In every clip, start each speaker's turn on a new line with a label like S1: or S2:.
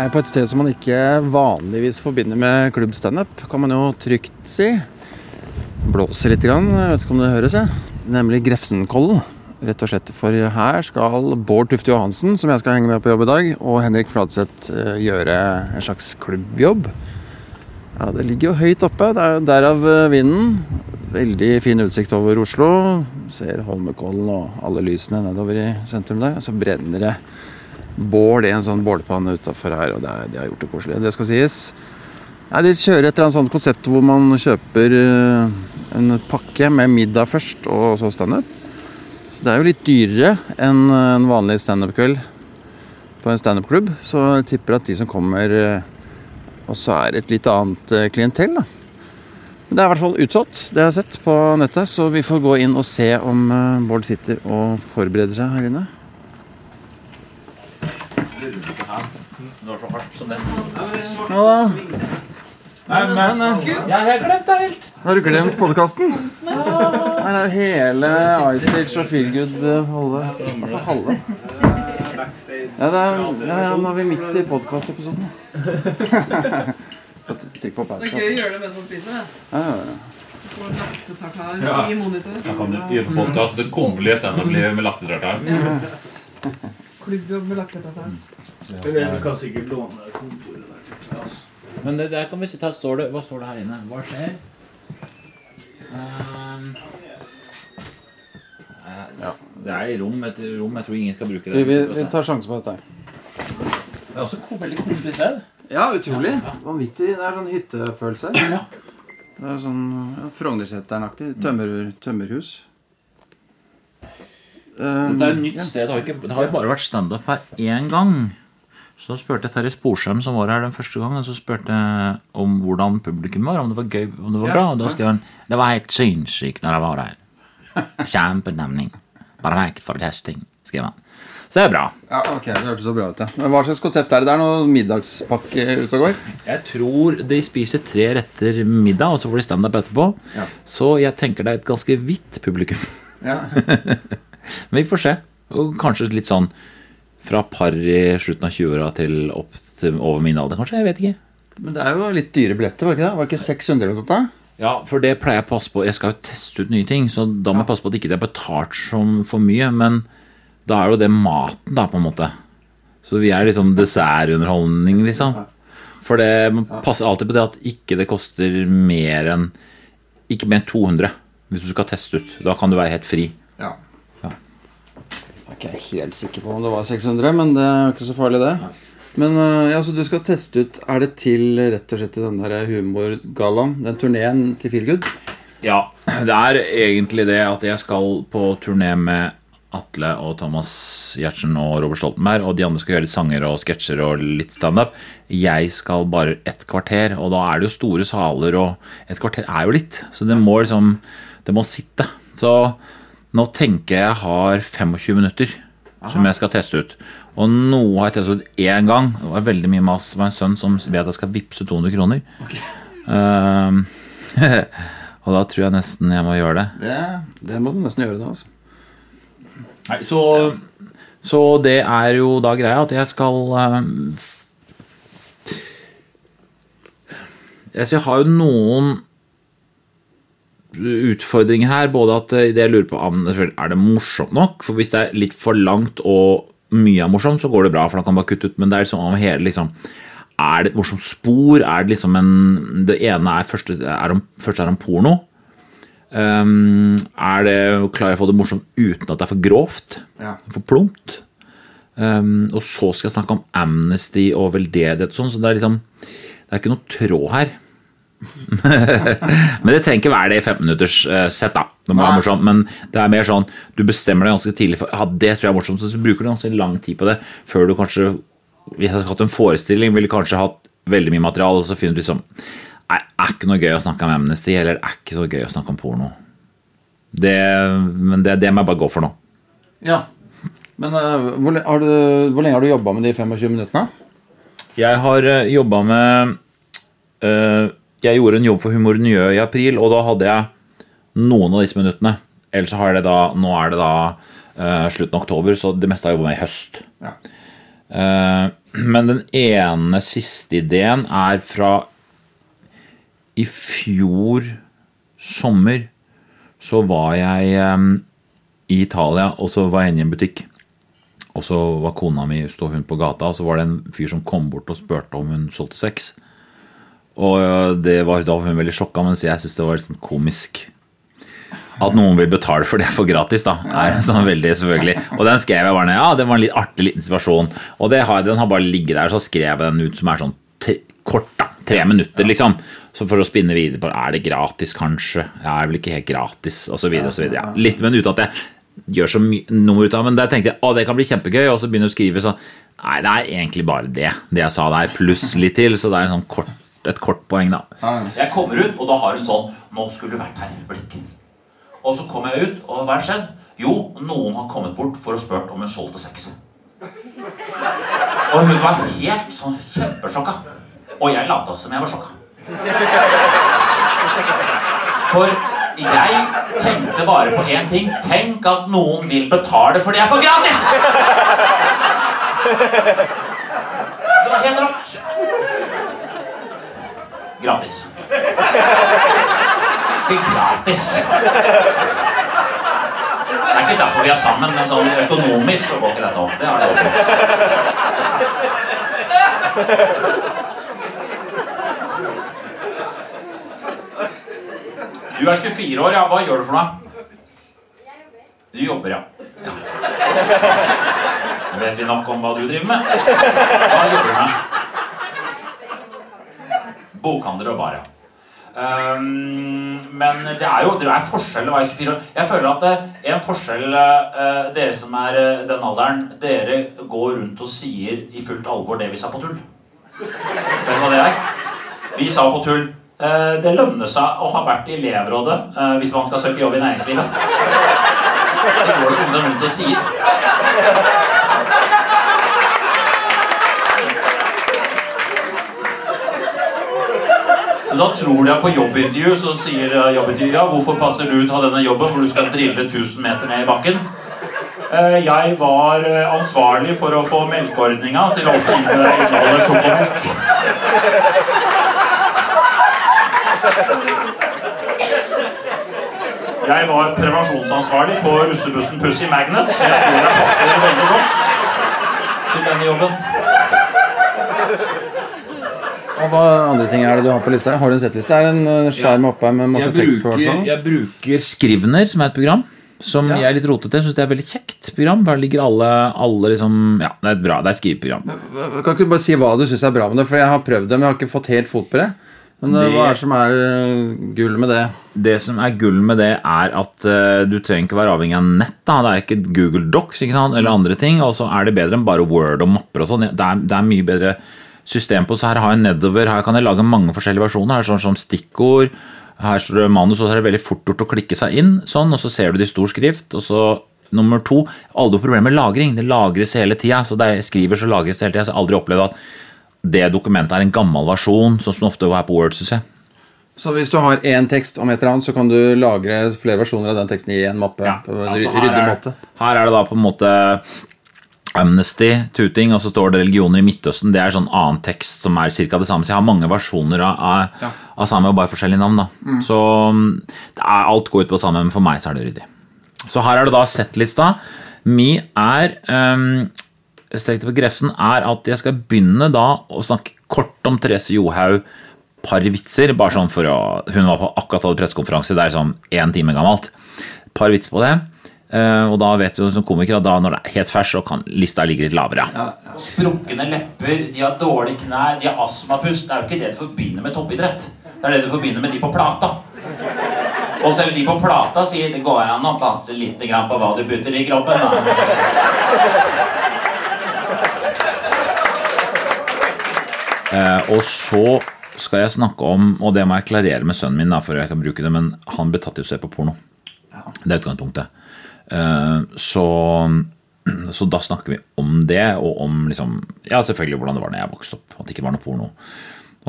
S1: er på et sted som man ikke vanligvis forbinder med klubb standup, kan man jo trygt si. Blåser litt, grann. jeg vet ikke om det høres, jeg. Nemlig Grefsenkollen. Rett og slett, For her skal Bård Tufte Johansen, som jeg skal henge med på jobb i dag, og Henrik Fladseth eh, gjøre en slags klubbjobb. Ja, Det ligger jo høyt oppe. Det er derav eh, vinden. Veldig fin utsikt over Oslo. Ser Holmenkollen og alle lysene nedover i sentrum der. Så brenner det bål i en sånn bålpanne utafor her, og det er, de har gjort det koselig. Det skal sies. Nei, de kjører et eller annet sånt konsept hvor man kjøper eh, en pakke med middag først, og så standup. Så det er jo litt dyrere enn en vanlig standup-kveld på en standup-klubb. Så jeg tipper at de som kommer, eh, også er et litt annet eh, klientell, da. Men det er i hvert fall utsolgt, det jeg har sett på nettet, så vi får gå inn og se om Bård sitter og forbereder seg her inne.
S2: Det var så hardt som det.
S1: Ja da.
S2: Nei, men Jeg har glemt det helt.
S1: Har du glemt podkasten? Her er jo hele iStage og Feelgood halve. I hvert halve. Ja, det er, ja, ja, nå er vi midt i podkastepisoden. Trykk på pause.
S3: Det er gøy å gjøre det mens man spiser.
S1: Ja, ja, ja.
S2: Ja.
S3: i monitor.
S2: Jeg kan en podcast, Det kummerlige standup-livet med laksetartar.
S3: Klubbjobb med laksetartar.
S4: Eller du kan sikkert låne kontoret der.
S2: Men det der kan vi sitte her står det, Hva står det her inne? Hva skjer? Ehm, eh,
S1: Ja.
S2: Det er i rom etter rom. Jeg tror ingen skal bruke det.
S1: Vi, vi, vi tar sjansen på dette. her.
S2: Det er også et veldig koselig sted.
S1: Ja, utrolig. Vanvittig. Det er sånn hyttefølelse.
S2: Ja.
S1: Det er sånn ja, Frognerseteren-aktig. Tømmer, tømmerhus. Um,
S2: Det er et nytt
S1: ja.
S2: sted. Det har, ikke, det har jo bare vært standup her én gang. Så spurte jeg Terje Sporsem, som var her den første gangen, så spurte jeg om hvordan publikum var. Om det var gøy, om det var bra. Og da skrev han det var helt sinnssykt når jeg var her. Kjempestemning. Perfekt for testing, skrev han. Så det er bra.
S1: Ja, ok, Det hørtes så bra ut. Ja. Men Hva slags konsept er det? Det er noe middagspakke ute og går?
S2: Jeg tror de spiser tre retter middag, og så får de standup etterpå.
S1: Ja.
S2: Så jeg tenker det er et ganske hvitt publikum.
S1: Ja.
S2: Men vi får se. Og kanskje litt sånn fra par i slutten av 20-åra til opp til over min alder, kanskje. Jeg vet ikke.
S1: Men det er jo litt dyre billetter, var det ikke det? Var det ikke 600 eller noe?
S2: Ja, for det pleier jeg å passe på. Jeg skal jo teste ut nye ting, så da må jeg passe på at ikke det er betalt som for mye. Men da er jo det maten, da, på en måte. Så vi er liksom dessertunderholdning, liksom. For det man passer alltid på det at ikke det koster mer enn Ikke mer enn 200 hvis du skal teste ut. Da kan du være helt fri.
S1: Ja. Jeg helt sikker på om det var 600, men det er ikke så farlig, det. Men øh, ja, så du skal teste ut Er det til rett og slett til den der humorgallaen? Den turneen til Feelgood?
S2: Ja, det er egentlig det at jeg skal på turné med Atle og Thomas Giertsen og Robert Stoltenberg, og de andre skal gjøre litt sanger og sketsjer og litt standup. Jeg skal bare et kvarter, og da er det jo store saler, og et kvarter er jo litt. Så det må liksom Det må sitte. Så nå tenker jeg jeg har 25 minutter som jeg skal teste ut. Og noe har jeg testet ut én gang. Det var veldig mye mas. Det var en sønn som vet jeg skal vippse 200 kroner. Ehm, og da tror jeg nesten jeg må gjøre det.
S1: Det, det må du nesten gjøre, da. altså.
S2: Nei, så, så det er jo da greia at jeg skal så jeg har jo noen utfordringer her. Både at eh, det jeg lurer på er det morsomt nok. For hvis det er litt for langt og mye er morsomt, så går det bra. For da kan man bare kutte ut. Men det er liksom om hele liksom Er det et morsomt spor? Er det liksom en Det ene er første er om, første er om porno. Um, er det, klarer jeg å få det morsomt uten at det er for grovt?
S1: Ja.
S2: For plumpt? Um, og så skal jeg snakke om amnesty og veldedighet og sånn, så det er liksom Det er ikke noe tråd her. men det trenger ikke være det i 15-minutterssett, uh, sett, da. Det må
S1: Nei.
S2: være morsomt, men det er mer sånn du bestemmer deg ganske tidlig for ja, det tror jeg er morsomt, så bruker du ganske lang tid på det før du kanskje Hvis jeg hadde hatt en forestilling, ville kanskje hatt veldig mye materiale, og så finner du liksom Nei, er ikke noe gøy å snakke om amnesty, eller er ikke så gøy å snakke om porno. Det, men det, det må jeg bare gå for nå.
S1: Ja. Men uh, hvor, har du, hvor lenge har du jobba med de 25 minuttene?
S2: Jeg har uh, jobba med eh, Jeg gjorde en jobb for Humor Njø i april, og da hadde jeg noen av disse minuttene. Ellers har det da Nå er det da uh, slutten av oktober, så det meste har jeg jobba med i høst.
S1: Ja.
S2: Uh, men den ene siste ideen er fra i fjor sommer. Så var jeg um, i Italia, og så var jeg inne i en butikk. Og så var kona mi stå hun på gata, og så var det en fyr som kom bort og spurte om hun solgte sex. Og det var, da var hun veldig sjokka, mens jeg syntes det var litt sånn komisk. At noen vil betale for det for gratis, da. Er sånn veldig, selvfølgelig. Og den skrev jeg bare ned. Ja, det var en litt artig liten situasjon. Og det har, den har bare ligget der, så skrev jeg den ut som er sånn tre, kort, da. Tre minutter, liksom. Så for å spinne videre på er det gratis, kanskje. Ja, er vel ikke helt gratis, så videre. Ja, litt, men uten at jeg gjør så mye nummer ut av Men der tenkte jeg å, det kan bli kjempegøy, og så begynner jeg å skrive sånn Nei, det er egentlig bare det, det jeg sa der, pluss litt til. Så det er en sånn kort, et kort poeng, da. Jeg kommer ut, og da har hun sånn Nå skulle du vært her. Blikk. Og så kommer jeg ut, og hva har skjedd? Jo, noen har kommet bort for å spurt om hun solgte sex. Og hun var helt sånn kjempesjokka. Og jeg lata som jeg var sjokka. For jeg tenkte bare på én ting. Tenk at noen vil betale for det jeg får gratis! Det var helt rått. Gratis. Ikke gratis. Det er ikke derfor vi er sammen, men sånn økonomisk så går ikke dette opp. Det har det opp. Du er 24 år, ja. Hva gjør du for noe? Du jobber, ja. ja. Vet vi nok om hva du driver med? Hva jobber du med? Bokhandler og bar, ja. Um, men det er jo det er forskjell å være 24 år. Jeg føler at det er en forskjell uh, Dere som er uh, den alderen, dere går rundt og sier i fullt alvor det vi sa på tull. Vet du hva det er? Vi sa på tull uh, det lønner seg å ha vært i elevrådet eh, hvis man skal søke jobb i næringslivet. Det går rundt og sier. Da tror de på jobbintervju så sier jobbintervjuet ja, hvorfor passer du ut av denne jobben hvor du skal drille 1000 meter ned i bakken? Eh, Jeg var eh, ansvarlig for å få melkeordninga til å inneholde sjokomelk. Jeg var prevensjonsansvarlig på russebussen Pussy Magnet, så jeg tror jeg passer veldig godt til denne jobben.
S1: Og hva andre ting er det du har på lista? Har du en settliste? Er det en eh, skjerm oppe her med masse
S2: Jeg
S1: tekst på?
S2: bruker,
S1: hvert fall?
S2: jeg bruker Skrivner, som er et program. Som
S1: Ja.
S2: jeg er litt rotete. Syns det er et veldig kjekt program. Der ligger alle, alle liksom Ja, det er et bra. Det er et skriveprogram.
S1: Kan ikke du bare si hva du syns er bra med det? For jeg har prøvd det, men jeg har ikke fått helt fot på det. Men eh,
S2: Det-
S1: hva er det som er eh, gull med det?
S2: Det som er gull med det, er at uh, du trenger ikke være avhengig av nett. da, Det er ikke Google Docs ikke eller andre ting. Og så er det bedre enn bare Word og mapper og sånn. Det, det er mye bedre system på. Så her har jeg nedover. Her kan jeg lage mange forskjellige versjoner. Her er sånn som stikkord. Her står det manus, og så er det veldig fort gjort å klikke seg inn. Sånn, og så ser du det i stor skrift. Og så nummer to Aldri problemer med lagring. Det lagres hele tida. Så det skriver, så lagres det hele tida. Så jeg har aldri opplevd at det dokumentet er en gammel versjon, sånn som det ofte er på Word. Synes jeg.
S1: Så hvis du har én tekst om et eller annet, så kan du lagre flere versjoner av den teksten i én mappe?
S2: Ja,
S1: på en
S2: altså, her,
S1: ryddig
S2: er,
S1: måte?
S2: her er det da på en måte Amnesty, tuting, og så står det religioner i Midtøsten. Det er sånn annen tekst som er ca. det samme. Så jeg har mange versjoner av, av, av samme og bare forskjellige navn. da. Så mm, det er, alt går ut på samme, men for meg så er det ryddig. Så her er det da settlista. Mi er um, på Grefsen er at jeg skal begynne da å snakke kort om Therese Johaug. Par vitser, bare sånn for å Hun var på akkurat hadde pressekonferanse, det er sånn én time gammelt. Par vitser på det. Eh, og da vet du som komiker at da når det er helt fersk, så kan lista ligge litt lavere. Sprukne lepper, de har dårlige knær, de har astmapust. Det er jo ikke det du forbinder med toppidrett. Det er det du forbinder med de på plata. Og selv de på plata sier det går an å passe litt grann på hva du putter i kroppen. Eh, og så skal jeg snakke om, og det må jeg klarere med sønnen min, da, før jeg kan bruke det, men han ble tatt i å se på porno. Det er utgangspunktet. Eh, så, så da snakker vi om det, og om liksom, ja, selvfølgelig hvordan det var da jeg vokste opp. At det ikke var noe porno.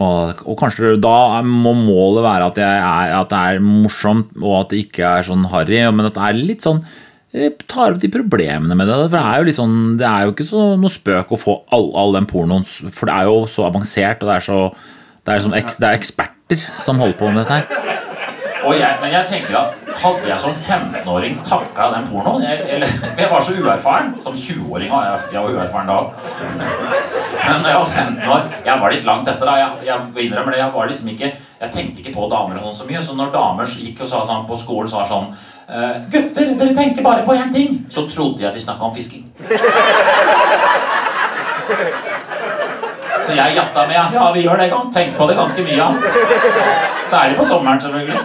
S2: Og, og kanskje da må målet være at, er, at det er morsomt, og at det ikke er sånn harry, men at det er litt sånn jeg tar opp de problemene med det. For det er jo, sånn, det er jo ikke så noe spøk å få all, all den pornoen, for det er jo så avansert, og det er så det er, eks- det er eksperter som holder på med dette her. Og jeg, men jeg tenker at hadde jeg som 15-åring takla den pornoen jeg, eller, For jeg var så uerfaren. Som 20-åring var jeg, jeg var uerfaren da. Men da jeg var 15 år Jeg var litt langt etter. da Jeg, jeg innrømmer det. Jeg var liksom ikke Jeg tenkte ikke på damer og sånn så mye. Så når damer gikk og sa sånn på skolen, sa sånn eh, Gutter, dere tenker bare på én ting. Så trodde jeg de snakka om fisking. Så jeg jatta med. ja. Vi gjør det. Ganske, Tenker på det ganske mye. Ja. Særlig på sommeren, selvfølgelig.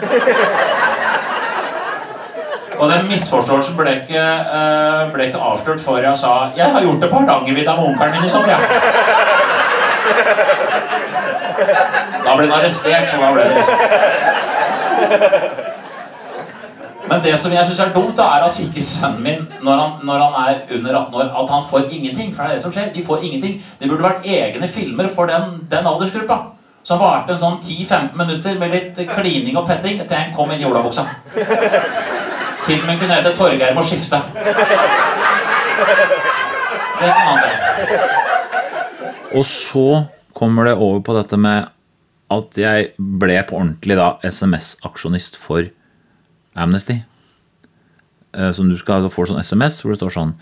S2: Og den misforståelsen ble ikke, eh, ble ikke avslørt før jeg sa Jeg har gjort det på Hardangervidda med onkelen min i sommer, ja. Da ble den arrestert, så da ble det liksom Men det som jeg syns er dumt, da, er at ikke sønnen min, når han, når han er under 18 år, at han får ingenting. For det er det som skjer. De får ingenting. Det burde vært egne filmer for den, den aldersgruppa. Som varte en sånn 10-15 minutter med litt klining og petting til han kom inn i olabuksa. Filmen kunne hete 'Torgeir må skifte'. Det kan man se. Og så kommer det over på dette med at jeg ble på ordentlig da SMS-aksjonist for Amnesty. Eh, Som du skal få sånn SMS hvor det står sånn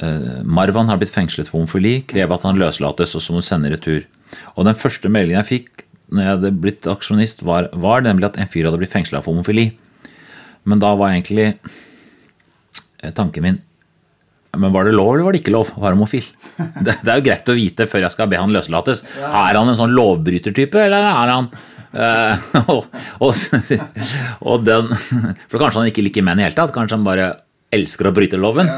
S2: eh, Marwan har blitt fengslet for homofili. Krev at han løslates, og så må du sende retur. Og den første meldingen jeg fikk når jeg hadde blitt aksjonist, var, var nemlig at en fyr hadde blitt fengsla for homofili. Men da var egentlig eh, tanken min Men var det lov, eller var det ikke lov å være homofil? Det, det er jo greit å vite før jeg skal be han løslates. Er han en sånn lovbrytertype, eller er han og, og, og den For kanskje han ikke liker menn i det hele tatt. Kanskje han bare elsker å bryte loven.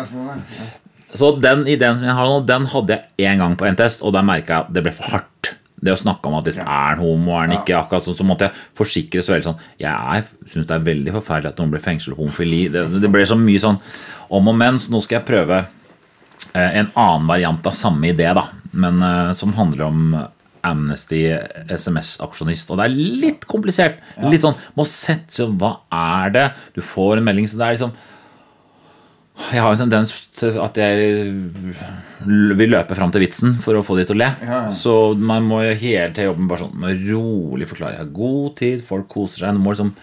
S2: Så den ideen som jeg har nå, den hadde jeg én gang på en test, og der merka jeg at det ble for hardt. Det å snakke om at liksom, er han homo, er han ikke akkurat sånn, så måtte jeg forsikre så veldig sånn Jeg syns det er veldig forferdelig at noen blir fengslet for homofili. Det, det ble så mye sånn om og men, så nå skal jeg prøve eh, en annen variant av samme idé, da. Men eh, som handler om Amnesty SMS-aksjonist. Og det er litt komplisert. Litt sånn må sette seg Hva er det? Du får en melding, så det er liksom jeg har en tendens til at jeg vil løpe fram til vitsen for å få de til å le. Så man må jo hele tiden jobbe med bare sånn med rolig forklare. Jeg har god tid, folk koser seg. Du må liksom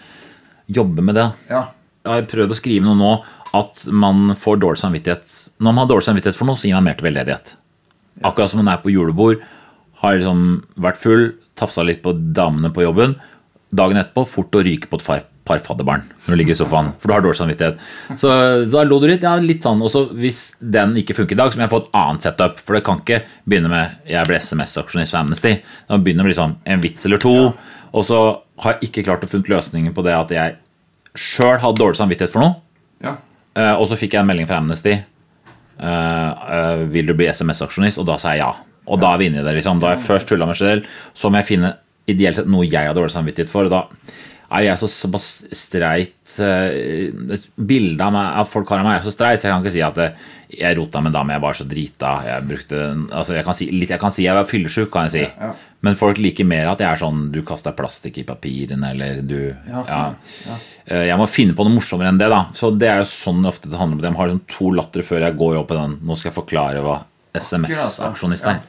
S2: jobbe med det.
S1: Ja.
S2: Jeg har prøvd å skrive noe nå at man får dårlig samvittighet Når man har dårlig samvittighet for noe, så gir man mer til veldedighet. Akkurat som man er på julebord, har liksom vært full, tafsa litt på damene på jobben. Dagen etterpå fort å ryke på et far, par fadderbarn når du ligger i sofaen. For du har dårlig samvittighet. Så da lo du litt. Ja, litt sånn. Og så hvis den ikke funker i dag, så må jeg få et annet setup. For det kan ikke begynne med 'jeg ble SMS-aksjonist for Amnesty'. Det må begynne med liksom en vits eller to. Og så har jeg ikke klart å funnet løsningen på det at jeg sjøl hadde dårlig samvittighet for noe.
S1: Ja.
S2: Eh, og så fikk jeg en melding fra Amnesty. Uh, uh, vil du bli SMS-aksjonist? Og da sa jeg ja. Og da er vi inne i det. liksom. Da har jeg først tulla meg selv, så må jeg finne ideelt sett noe jeg har dårlig samvittighet for. Og da er jeg så streit eh, Bildet av, meg- at folk har av meg er så streit, så jeg kan ikke si at eh, jeg rota med en dame, jeg var så drita. Jeg brukte altså jeg kan si, litt, jeg kan si jeg var fyllesyk, kan jeg si. Men folk liker mer at jeg er sånn Du kaster plastikk i papirene, eller du
S1: Ja,
S2: ja.
S1: sånn,
S2: Eh, Jeg må finne på noe morsommere enn det. da Så Det er jo sånn ofte det handler om. De har liksom to latter før jeg går opp på den. Nå skal jeg forklare hva SMS-aksjonist Ja.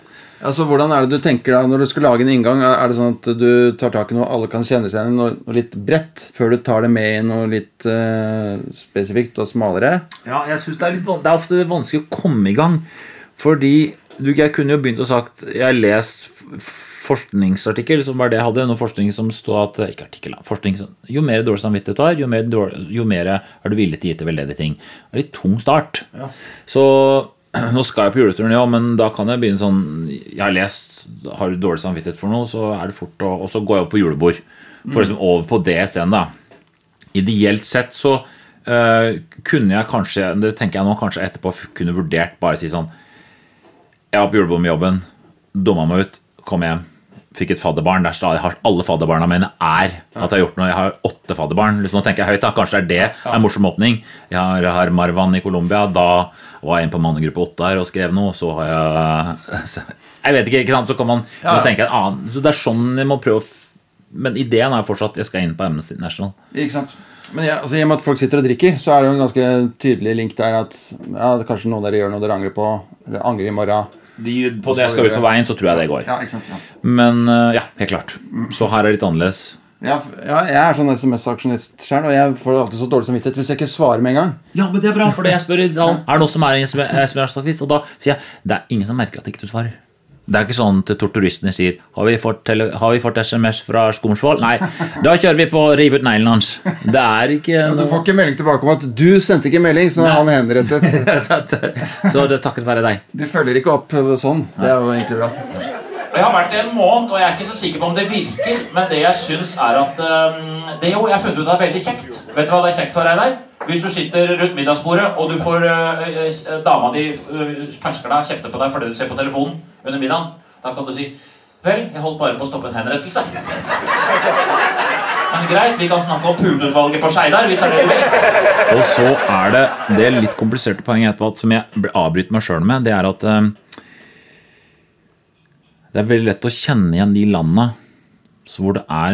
S1: Altså, Hvordan er det du tenker da når du skal lage en inngang? Er det sånn at du tar tak i noe alle kan kjenne seg igjen i, noe, litt bredt, før du tar det med i noe litt uh, spesifikt og smalere?
S2: Ja, jeg synes det er litt Det er ofte vanskelig å komme i gang. Fordi du, Jeg kunne jo begynt å sagt Jeg har lest forskningsartikkel, som var det jeg hadde. Noe forskning som stod at Ikke artikkel. Forskning jo mer dårlig samvittighet du har, jo mer, dårlig, jo mer er du villig til å gi til veldedige ting. Det er litt tung start. Så nå skal jeg på juleturen, ja, men da kan jeg begynne sånn Jeg har lest Har du dårlig samvittighet for noe, så er det fort å Og så går jeg opp på julebord. For liksom over på det scenen, da. Ideelt sett så uh, kunne jeg kanskje Det tenker jeg nå kanskje etterpå kunne vurdert bare si sånn Jeg var på julebord med jobben, dumma meg ut, kom hjem, fikk et fadderbarn. Der stadig har alle fadderbarna mine er at jeg har gjort noe. Jeg har åtte fadderbarn. Liksom, nå tenker jeg høyt, da. Kanskje det er det en morsom åpning. Jeg har, jeg har Marwan i Colombia. Da var inne på mannegruppe her og skrev noe. Så har jeg Jeg vet ikke, ikke? Så kan man ja. tenke en annen Så Det er sånn jeg må prøve men ideen er fortsatt jeg skal inn på Amnesty International.
S1: Ikke sant? Men ja, altså, I og med at folk sitter og drikker, så er det jo en ganske tydelig link der at ja, kanskje noen dere gjør noe dere angrer på, eller angrer i morgen.
S2: De, på det jeg skal ut på veien, så tror jeg det går.
S1: Ja, ikke sant? Ja.
S2: Men eh, ja, helt klart. Så her er det litt annerledes.
S1: Ja, ja, jeg er sånn SMS-aksjonist sjøl, og jeg får alltid så dårlig samvittighet hvis jeg ikke svarer med en gang.
S2: Ja, men det er bra, for jeg spør sånn, Er det noe som er en SMS-aksjonist, Og da sier jeg det er ingen som merker at ikke du svarer. Det er ikke sånn til torturistene sier Har vi fått, tele, har vi fått SMS fra Skomsvold? Nei, da kjører vi på å rive ut neglene hans. Det er ikke
S1: Du får ikke melding tilbake om at 'du sendte ikke melding', så nå er han henrettet.
S2: Så det er takket være deg.
S1: De følger ikke opp sånn. Det er jo egentlig bra.
S2: Det har vært det en måned, og jeg er ikke så sikker på om det virker. Men det jeg syns er at um, Det jo, jeg har funnet ut er veldig kjekt. Vet du hva det er kjekt for, Reidar? Hvis du sitter rundt middagsbordet, og du får uh, dama di øh, fersker deg kjefter på deg fordi du ser på telefonen under middagen, da kan du si Vel, jeg holdt bare på å stoppe en henrettelse. Men greit, vi kan snakke om puleutvalget på Skeidar, hvis det er det du vil. Og så er det det litt kompliserte poenget etterpå, som jeg avbryter meg sjøl med, det er at øhm, det er veldig lett å kjenne igjen de landene hvor det er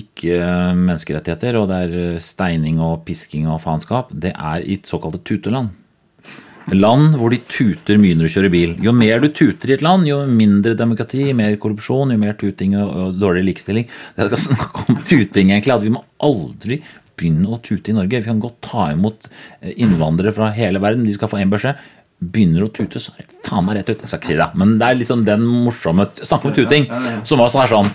S2: ikke menneskerettigheter, og det er eh, steining og pisking og faenskap. Det er i såkalte tuteland. Land hvor de tuter mye når du kjører bil. Jo mer du tuter i et land, jo mindre demokrati, mer korrupsjon, jo mer tuting og, og dårlig likestilling. Det er snakk om tuting, egentlig. At vi må aldri begynne å tute i Norge. Vi kan godt ta imot eh, innvandrere fra hele verden. De skal få én beskjed. Begynner å tute, så er det faen meg rett ut. Jeg skal ikke si det, men det er sånn den morsomme Snakk om tuting, som var sånn her sånn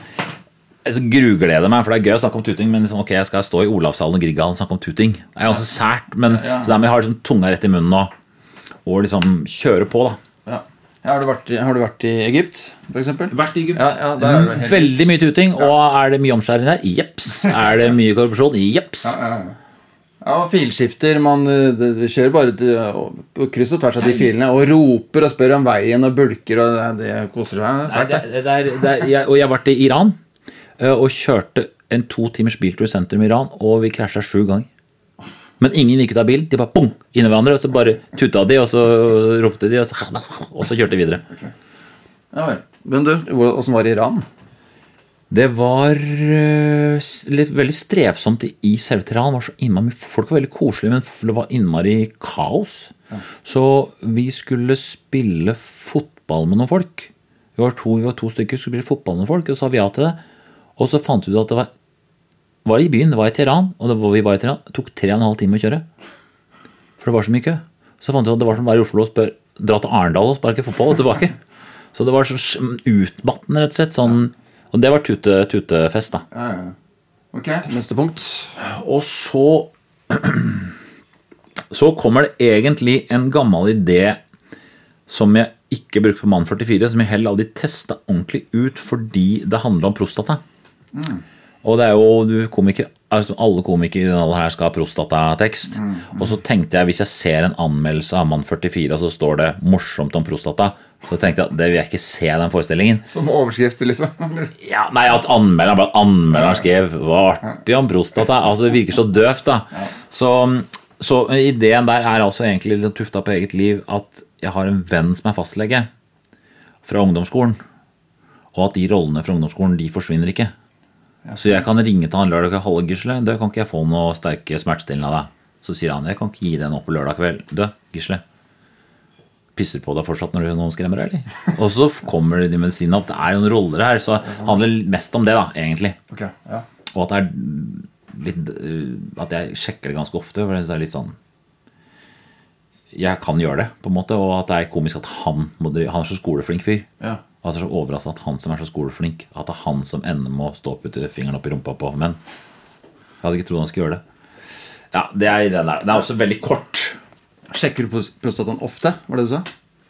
S2: jeg grugleder meg, for det er gøy å snakke om tuting, men liksom, ok, jeg skal stå i Olavshallen og Grieghallen og snakke om tuting. Det er ganske sært, men så dermed har jeg liksom, tunga rett i munnen og, og liksom kjøre på, da.
S1: Ja. Har, du vært, i- har du vært i Egypt, for eksempel?
S2: Vært i Egypt.
S1: Ja, ja, der er det helt-
S2: Veldig mye tuting, og er det mye omskjæring der? Jeps. Er det mye korrupsjon? Jeps.
S1: Ja, ja. Ja, og filskifter. Man eh, kjører bare og- på kryss og tvers av de filene og roper og spør om veien og bulker, og det, det koser seg.
S2: Nei, det, det, det er, er, jeg, og jeg har vært i Iran eh, og kjørte en to timers biltur i sentrum i Iran, og vi krasja sju ganger. Men ingen gikk ut av bilen. De bare bong, inni hverandre, og så bare tuta de, og så ropte de, og så, og så kjørte de videre.
S1: Ja vel. Men du, åssen var det i Iran?
S2: Det var eh, veldig strevsomt i, selve Teheran. Var så innmari, folk var veldig koselige, men det var innmari kaos. Så vi skulle spille fotball med noen folk. Vi var to, vi var to stykker, skulle spille fotball med folk, og så sa vi ja til det. Og så fant vi ut at det var, var i byen, det var i Teheran, og det var, vi var i Teheran. Det tok tre og en halv time å kjøre. For det var så mye kø. Så fant vi ut at det var som å være i Oslo og spør, dra til Arendal og sparke fotball og tilbake. Så det var så utmattende, rett og slett. Sånn, og det var tute, tutefest, da.
S1: Ja, ja. Ok, Neste punkt.
S2: Og så Så kommer det egentlig en gammel idé som jeg ikke brukte på Mann 44, som jeg heller aldri testa ordentlig ut fordi det handler om prostata. Og det er jo du komiker, altså Alle komikere i denne alderen her skal ha prostatatekst. Og så tenkte jeg, hvis jeg ser en anmeldelse av Mann 44, og så står det 'morsomt om prostata', så tenkte jeg at det vil jeg ikke se den forestillingen.
S1: Som overskrift, liksom.
S2: Ja, nei, at anmelderen, bare at anmelderen skrev Hva artig om prostata. Altså, det virker så døvt, da. Så, så ideen der er altså egentlig litt tufta på eget liv at jeg har en venn som er fastlege fra ungdomsskolen, og at de rollene fra ungdomsskolen de forsvinner ikke. Så jeg kan ringe til han lørdag kveld. 'Hallo, Gisle, du kan ikke jeg få noe sterke smertestillende av deg?' Så sier han 'Jeg kan ikke gi deg noe på lørdag kveld'. Du, Gisle, pisser på deg fortsatt når noen skremmer deg, eller? Og så kommer de medisinene opp. Det er jo noen roller her, så det handler mest om det, da, egentlig.
S1: Okay, ja.
S2: Og at det er litt øh, At jeg sjekker det ganske ofte, for det er litt sånn Jeg kan gjøre det, på en måte, og at det er komisk at han Han er så skoleflink fyr.
S1: Ja.
S2: Og at det er så overraskende at han som er så skoleflink, at det er han som ender med å stå og putte fingeren opp i rumpa på menn. Jeg hadde ikke trodd han skulle gjøre det. Ja, det er det der. Det er også veldig kort.
S1: Sjekker du prostataen ofte? Var det du sa?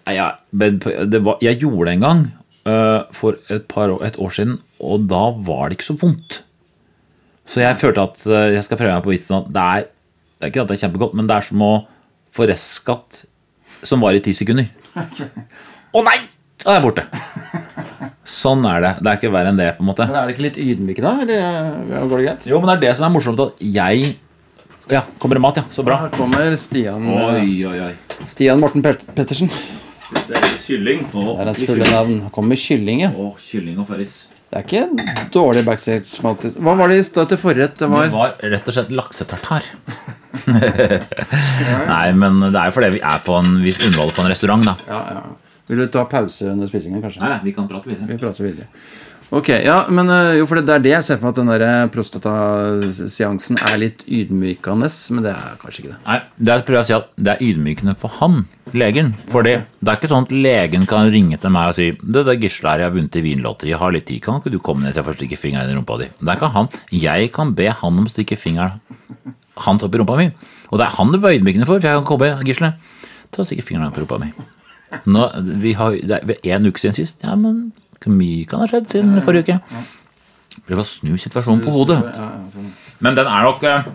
S2: Nei, Ja, men det var, jeg gjorde det en gang uh, for et, par år, et år siden, og da var det ikke så vondt. Så jeg følte at uh, jeg skal prøve meg på vitsen at det er, det er ikke at det er kjempegodt, men det er som å få restskatt som var i ti sekunder. Å nei! Da er jeg borte. Sånn er det. Det er ikke verre enn det, på en måte.
S1: Men Er det ikke litt ydmykende, eller øh, går det greit?
S2: Jo, men det er det som er morsomt, at jeg Ja, kommer det mat, ja. Så bra.
S1: Her kommer Stian
S2: Oi, oi, oi.
S1: Stian Morten Pet Pettersen.
S4: Det er kylling.
S2: Å,
S1: Det er hans fulle navn. Kommer med kylling, ja.
S2: å, kylling og farris.
S1: Det er ikke en dårlig backstage-mat. Hva var det i stad til forrett? Det
S2: Det
S1: var
S2: var rett og slett laksetartar. Nei, men det er jo fordi vi er på en Vi underholder på en restaurant, da.
S1: ja, ja. Vil du ta pause under spisingen, kanskje?
S2: Nei, vi kan prate videre.
S1: Vi prater videre. Ok, ja, men øh, jo, for det er det jeg ser for meg at den der prostataseansen er litt ydmykende, men det er kanskje ikke det.
S2: Nei, det er, prøver å si at det er ydmykende for han, legen. For det, er ikke sånn at legen kan ringe til meg og si Det der Gisle her, jeg har vunnet i Vinlotteriet, har litt tid, kan ikke du komme ned til jeg får stikke fingeren i rumpa di? Det er ikke han. Jeg kan be han om å stikke fingeren hans opp i rumpa mi. Og det er han det være ydmykende for, for jeg kan komme, Gisle, ta og stikke fingeren opp i rumpa mi. Nå, vi har, det er en uke siden sist. Ja, men mye kan ha skjedd siden forrige uke? Prøv å snu situasjonen på hodet.
S1: Sånn.
S2: Men den er nok eh,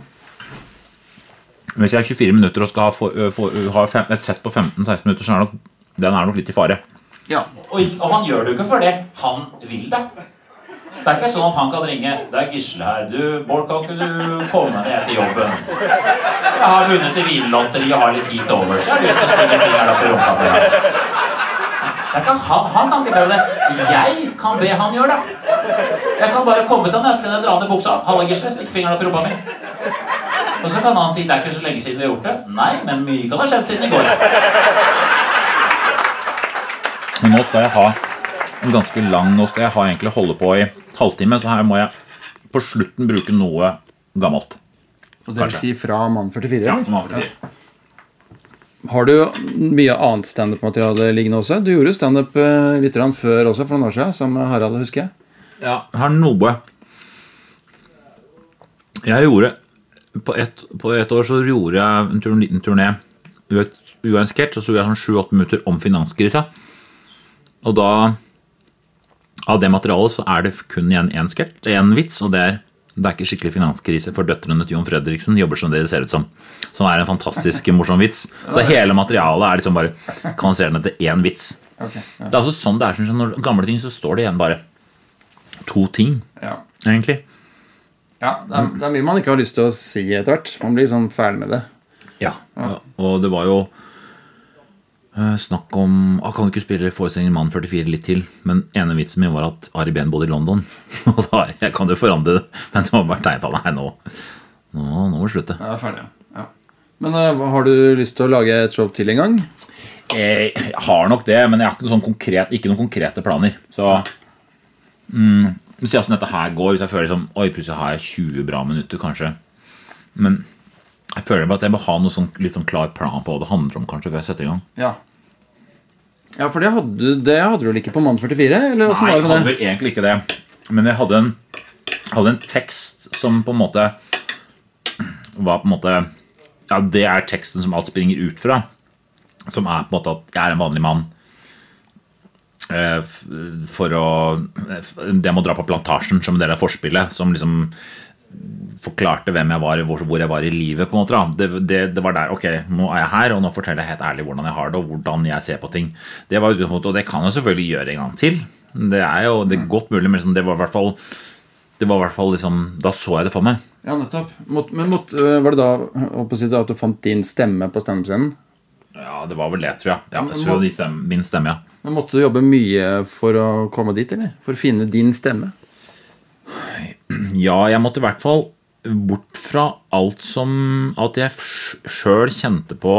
S2: Hvis jeg har 24 minutter og skal ha, for, for, ha fem, et sett på 15-16 minutter, så er nok, den er nok litt i fare.
S1: Ja.
S2: Og, og han gjør det jo ikke fordi han vil det. Det er ikke sånn at han kan ringe 'Det er Gisle her. Du, Bård, kan ikke du komme ned etter jobben?' 'Jeg har vunnet i vinlotteriet og har litt tid til overs. Jeg har lyst til å spille fingeren opp i rumpa ikke han, han kan ikke prøve det. Jeg kan be han gjøre det. Jeg kan bare komme til han, jeg skal dra ned buksa. 'Halla, Gisle. Stikk fingeren opp i rumpa mi.' Og så kan han si 'Det er ikke så lenge siden vi har gjort det'. Nei, men mye kan ha skjedd siden i går. Men nå skal jeg ha en ganske lang Nå skal jeg ha egentlig holde på i halvtime, så her må jeg på slutten bruke noe gammelt.
S1: Og det vil si fra Mann 44?
S2: Ja,
S1: eller?
S2: som vanlig.
S1: Har du mye annet standup-materiale liggende også? Du gjorde standup eh, litt før også, for noen år siden, som Harald, husker jeg.
S2: Ja, har noe Jeg gjorde På ett ett år så gjorde jeg en, tur, en liten turné. Gjorde så gjorde jeg sånn sju-åtte minutter om finanskrisa. Og da Av det materialet så er det kun igjen én sketsj, én vits, og det er det er ikke skikkelig finanskrise, for døtrene til Jon Fredriksen jobber som det ser ut som. Som er en fantastisk morsom vits. Så hele materialet er liksom bare kanaliserende til én vits.
S1: Okay, ja.
S2: Det er altså sånn det er. sånn, når gamle ting så står det igjen bare to ting,
S1: Ja.
S2: egentlig.
S1: Ja, det er, det er mye man ikke har lyst til å si etter hvert. Man blir sånn ferdig med det.
S2: Ja. Og det var jo snakk om ah, Kan du ikke spille forestillingen Mann 44 litt til? Men ene vitsen min var at Ari Behn bodde i London. Og da jeg kan jo forandre det, men det var bare tegn på Nei, nå, nå, nå må vi slutte.
S1: Ja, det er ferdig, ja. Men uh, har du lyst til å lage et show til en gang?
S2: Jeg, jeg har nok det, men jeg har ikke noe sånn konkret, ikke noen konkrete planer. Så mm, ser åssen dette her går. Hvis jeg føler liksom, Oi, plutselig har jeg 20 bra minutter, kanskje. Men jeg føler bare at jeg må ha noe sånn, litt sånn klar plan på hva det handler om, kanskje, før jeg setter i gang.
S1: Ja. Ja, for det hadde, det hadde du vel ikke på Mann 44? Eller
S2: Nei,
S1: var
S2: jeg
S1: det
S2: hadde vel egentlig ikke det. Men jeg hadde en, hadde en tekst som på en måte var på en måte Ja, det er teksten som alt springer ut fra. Som er på en måte at jeg er en vanlig mann. eh, For å Det med å dra på Plantasjen som en del av forspillet, som liksom forklarte hvem jeg var, hvor, hvor jeg var i livet. på en måte. Det, det, det var der, ok, nå er jeg her, og nå forteller jeg helt ærlig hvordan jeg har det, og hvordan jeg ser på ting. Det var utgangspunktet, og det kan jeg selvfølgelig gjøre en gang til. Det er jo det er godt mulig, men liksom, det var i hvert fall det var i hvert fall liksom, Da så jeg det for meg.
S1: Ja, nettopp. Mot, men måtte, øh, var det da å si, at du fant din stemme på standup-scenen?
S2: Ja, det var vel det, tror jeg. Ja, jeg tror
S1: det
S2: de stemme, Min stemme, ja.
S1: Men Måtte du jobbe mye for å komme dit, eller? For å finne din stemme?
S2: Ja, jeg måtte i hvert fall bort fra alt som At jeg sjøl kjente på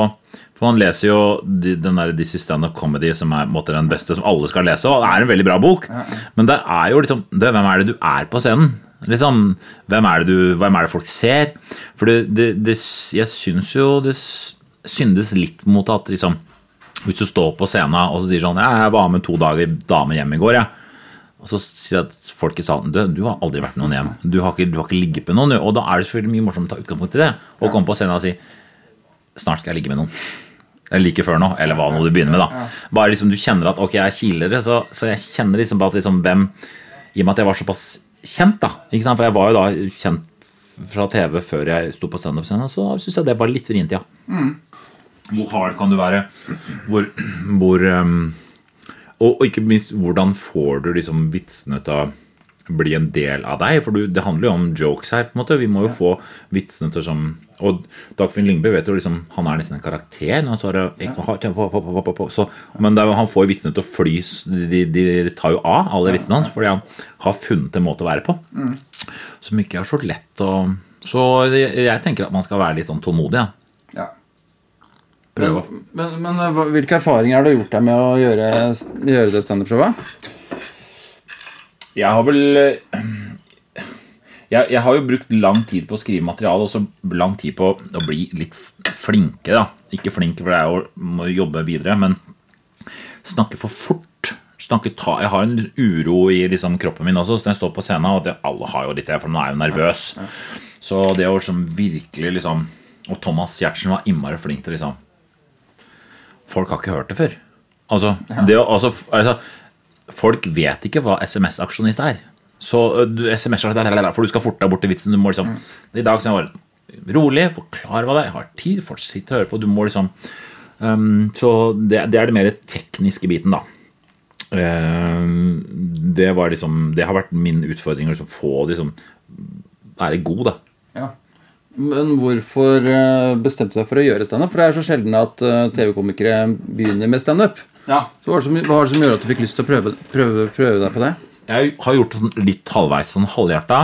S2: For man leser jo den der This is Stand Up Comedy, som er måte, den beste som alle skal lese. Og det er en veldig bra bok. Men det er jo liksom det, Hvem er det du er på scenen? Liksom, hvem er det, du, hvem er det folk ser? For det, det, det Jeg syns jo det syndes litt mot at liksom Hvis du står på scenen og så sier sånn ja, 'Jeg var med to dager damer hjem i går', jeg. Og så sier jeg at folk i salen du, du har aldri vært noen hjem. Du har ikke, du har ikke ligget med noen. Og da er det selvfølgelig mye morsomt å ta utgangspunkt i det. Og komme på scenen og si Snart skal jeg ligge med noen. Eller like før nå, eller hva nå du begynner med. da Bare liksom du kjenner at ok, jeg er kilere, så, så jeg kjenner liksom bare at liksom hvem I og med at jeg var såpass kjent, da. Ikke sant? For jeg var jo da kjent fra TV før jeg sto på standup-scenen, så syns jeg det var litt vrient, ja. Hvor hard kan du være? Hvor, hvor um, og, og ikke minst, hvordan får du liksom vitsene til å bli en del av deg? For du, det handler jo om jokes her. på en måte Vi må jo få vitsene til som Og Dagfinn Lyngbø vet jo liksom Han er nesten en karakter. Så, men er, han får vitsene til å fly de, de, de tar jo av, alle vitsene hans, fordi han har funnet en måte å være på. Som ikke er så lett å Så jeg, jeg tenker at man skal være litt sånn tålmodig. Ja. Prøve Men,
S1: Men, men eh, hvilke erfaringer har du gjort deg med å gjøre, gjøre det standup-showet?
S2: Jeg har vel eh, jeg, jeg har jo brukt lang tid på å skrive materiale, og så lang tid på å bli litt flinke. da Ikke flink, for det er jo må jobbe videre, men snakke for fort. Snakke ta, jeg har en uro i liksom kroppen min også, så når jeg står på scenen. Og det, alle har jo litt det, for nå er jo nervøs. Så det å liksom virkelig liksom Og Thomas Giertsen var innmari flink til liksom Folk har ikke hørt det før. Altså, det, altså, altså Folk vet ikke hva SMS-aksjonist er. Så du, SMS For du skal forte deg bort til vitsen. Du må liksom I dag skal jeg være rolig, forklare hva det er. Jeg har tid, folk sitter og hører på. Du må liksom um, Så det, det er det mer tekniske biten, da. Um, det var liksom Det har vært min utfordring å liksom få liksom være god, da.
S1: Ja. Men hvorfor eh, bestemte du deg for å gjøre standup? For det er så sjelden at eh, TV-komikere begynner med standup.
S2: Ja.
S1: Så hva var det som, gjorde at du fikk lyst til å prøve, prøve, prøve deg på det?
S2: Jeg har gjort det sånn litt halvveis, sånn halvhjerta.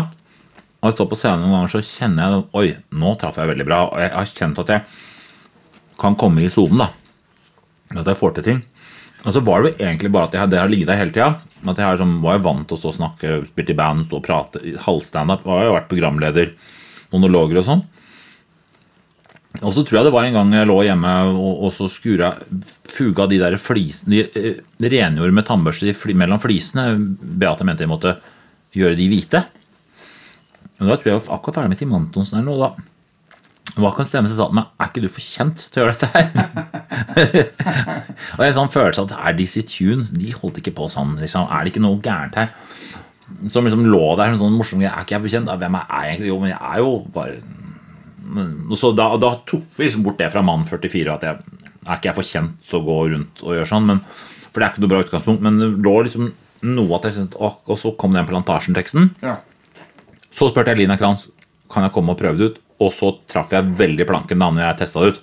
S2: Når jeg står på scenen noen ganger, så kjenner jeg Oi, nå traff jeg veldig bra. Og jeg har kjent at jeg kan komme i sonen, da. At jeg får til ting. Og så var det jo egentlig bare at jeg, det har ligget der hele tida. At jeg har sånn, var jeg vant til å stå og snakke, spilt i band, stå og prate, i Jeg Har vært programleder, monologer og sånn. Og så tror jeg det var en gang jeg lå hjemme og, og så skura fuga de der flisene De eh, rengjorde med tannbørste de fli, mellom flisene. Beate mente jeg måtte gjøre de hvite. Og da tror jeg jeg var akkurat ferdig med Tim Antonsen eller noe. da hva kan stemme som sa til meg Er ikke du for kjent til å gjøre dette her? og en sånn følelse at er disse tunes De holdt ikke på sånn. liksom, Er det ikke noe gærent her? Som liksom lå der en sånn morsom greie. Er ikke jeg for kjent? Ja, Hvem er jeg egentlig? Jo, men jeg er jo bare så da, da tok vi liksom bort det fra mann 44 at jeg er ikke jeg for kjent til å gå rundt og gjøre sånn. Men, for det er ikke noe bra utgangspunkt. Men det lå liksom noe at jeg, og, og så kom den Plantasjen-teksten.
S1: Ja.
S2: Så spurte jeg Lina Kranz kan jeg komme og prøve det ut. Og så traff jeg veldig planken da når jeg testa det ut.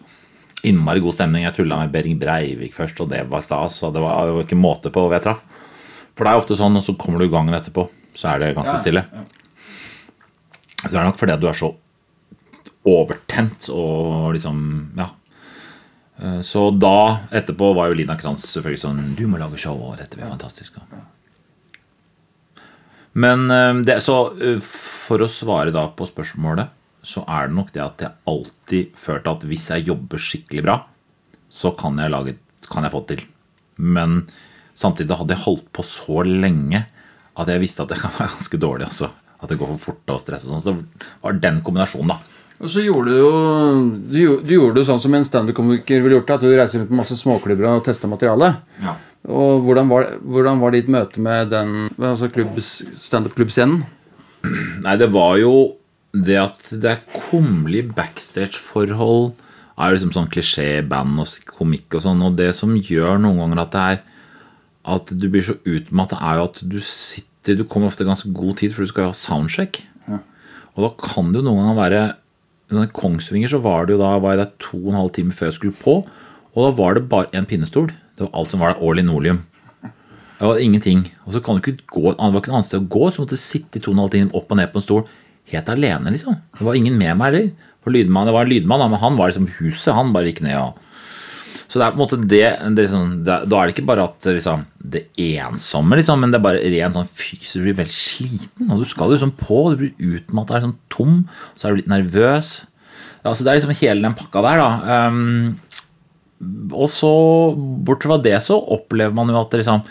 S2: Innmari god stemning. Jeg tulla med Behring Breivik først, og det var stas. Og det var, var ikke måte på hvor jeg traff. For det er ofte sånn, og så kommer du i gangen etterpå, så er det ganske stille. Så det er nok fordi du er så overtent og liksom Ja. Eh, Så da, etterpå, var jo Lina Kranz selvfølgelig sånn Du må lage show, og dette blir fantastisk. Men eh, det, så eh, for å svare da på spørsmålet, så er det nok det at jeg alltid følte at hvis jeg jobber skikkelig bra, så kan jeg, lage, kan jeg få det til. Men samtidig hadde jeg holdt på så lenge at jeg visste at det kan være ganske dårlig også. At det går for fort og stress og sånn. Så det var den kombinasjonen, da.
S1: Og så gjorde du jo Du, gjorde det sånn som en standup-komiker ville gjort det, at du reiser rundt på masse småklubber og tester materiale.
S2: Ja.
S1: Og hvordan var, hvordan var ditt møte med den altså klubbs- standup-klubbscenen?
S2: Nei, det var jo det at det er kummerlige backstage-forhold er liksom sånn klisjé-band og komikk og sånn, og det som gjør noen ganger at det er at du blir så utmattet, er jo at du sitter Du kommer ofte ganske god tid, for du skal jo ha soundcheck. Og da kan det jo noen ganger være I denne Kongsvinger så var det jo da var jeg der to og en halv time før jeg skulle på, og da var det bare en pinnestol. Det var alt som var der, og linoleum. Det var ingenting. Og så kan du ikke gå, det var ikke noe annet sted å gå, så måtte du sitte i to og en halv time opp og ned på en stol helt alene, liksom. Det var ingen med meg heller. Det var en lydmann, men han var liksom huset. Han bare gikk ned og Så det er på en måte det, det, sånn, det Da er det ikke bare at liksom, det ensomme, liksom, men det er bare ren sånn fysisk Du blir veldig sliten, og du skal liksom på, du blir utmatta, sånn tom, så er du litt nervøs. Ja, så det er liksom hele den pakka der, da. Um, og så, bortsett fra det, så opplever man jo at det, liksom,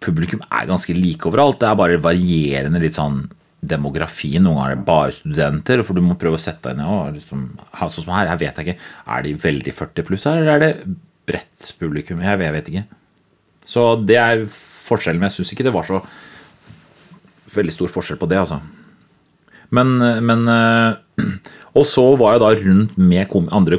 S2: publikum er ganske like overalt. Det er bare varierende litt sånn demografi. Noen ganger er det bare studenter, for du må prøve å sette deg ned. og Liksom, sånn som her, jeg vet ikke, Er de veldig 40 pluss her, eller er det bredt publikum? Jeg, jeg vet ikke. Så det er forskjellen. Men jeg syns ikke det var så veldig stor forskjell på det, altså. Men, men eh, Og så var jeg da rundt med kom, andre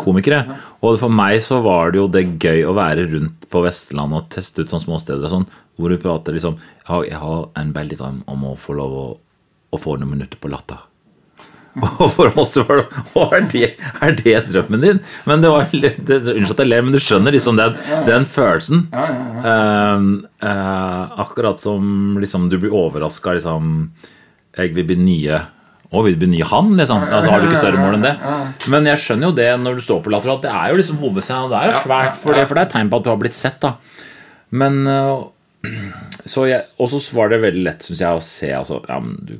S2: komikere. Og for meg så var det jo det gøy å være rundt på Vestlandet og teste ut sånne små steder og sånn, hvor du prater liksom jeg har en veldig drøm om å få lov å, å få noen minutter på latter. Og for oss var det, «Å, er det Er det drømmen din? Men det var det, Unnskyld at jeg ler, men du skjønner liksom den, den følelsen. Eh, eh, akkurat som liksom du blir overraska liksom Jeg vil bli nye Å, vil du bli nye han? liksom altså, Har du ikke større mål enn det? Men jeg skjønner jo det når du står på latter, at det er jo liksom hovedscenen. Det er jo svært, for det, for det er tegn på at du har blitt sett. da Men eh, så jeg, Og så var det veldig lett, syns jeg, å se altså, ja, men du,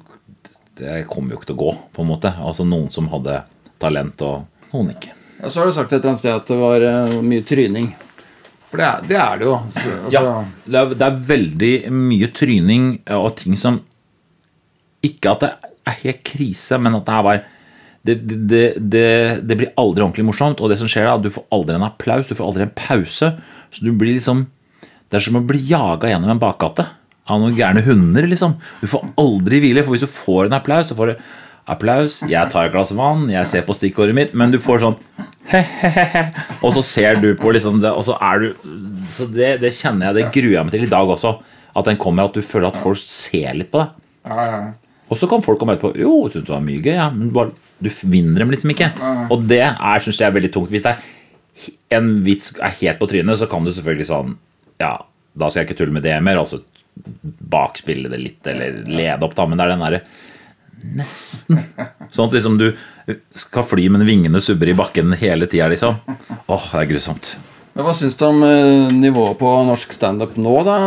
S2: Det kommer jo ikke til å gå, på en måte. Altså Noen som hadde talent, og noen ikke.
S1: Ja, så har du sagt et eller annet sted at det var eh, mye tryning. For det er det, er det jo. Altså,
S2: Ja, det er, det er veldig mye tryning og ting som Ikke at det er helt krise, men at det er bare det, det, det, det blir aldri ordentlig morsomt. Og det som skjer da, du får aldri en applaus, du får aldri en pause. Så du blir liksom Det er som å bli jaga gjennom en bakgate av noen gærne hunder, liksom. Du får aldri hvile, for hvis du får en applaus, så får du applaus, jeg tar et glass vann, jeg ser på stikkordet mitt, men du får sånn he-he-he, og så ser du på liksom det, og så er du Så det, det kjenner jeg, det gruer jeg meg til i dag også. At den kommer, at du føler at folk ser litt på deg. Og så kan folk komme etterpå Jo, syns det var mye gøy, ja, men bare, du vinner dem liksom ikke. Og det er, synes jeg er veldig tungt. Hvis det er en vits er helt på trynet, så kan du selvfølgelig sånn Ja, da skal jeg ikke tulle med det mer. Altså bakspille det litt, eller lede opp, da. Men det er den derre Nesten. Sånn at liksom du skal fly, men vingene subber i bakken hele tida, liksom. Åh, det er grusomt.
S1: Men Hva syns du om eh, nivået på norsk standup nå, da,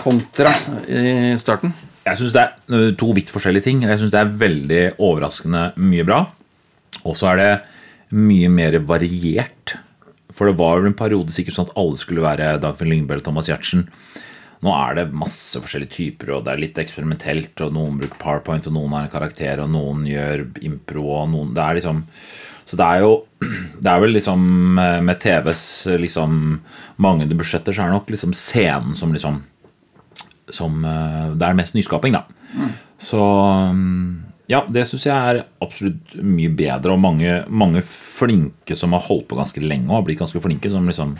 S1: kontra i starten?
S2: Jeg syns det er to vidt forskjellige ting. Jeg syns det er veldig overraskende mye bra. Og så er det mye mer variert. For det var jo en periode sikkert sånn at alle skulle være Dagfinn Lyngbø eller Thomas Giertsen. Nå er det masse forskjellige typer, og det er litt eksperimentelt. og Noen bruker PowerPoint, og noen har en karakter, og noen gjør impro. og noen, det er liksom Så det er jo Det er vel liksom eh, Med TVs liksom manglende budsjetter, så er det nok liksom scenen som liksom som eh, Det er mest nyskaping, da. Så mm, ja, det syns jeg er absolutt mye bedre, og mange, mange flinke som har holdt på ganske lenge og har blitt ganske flinke, som liksom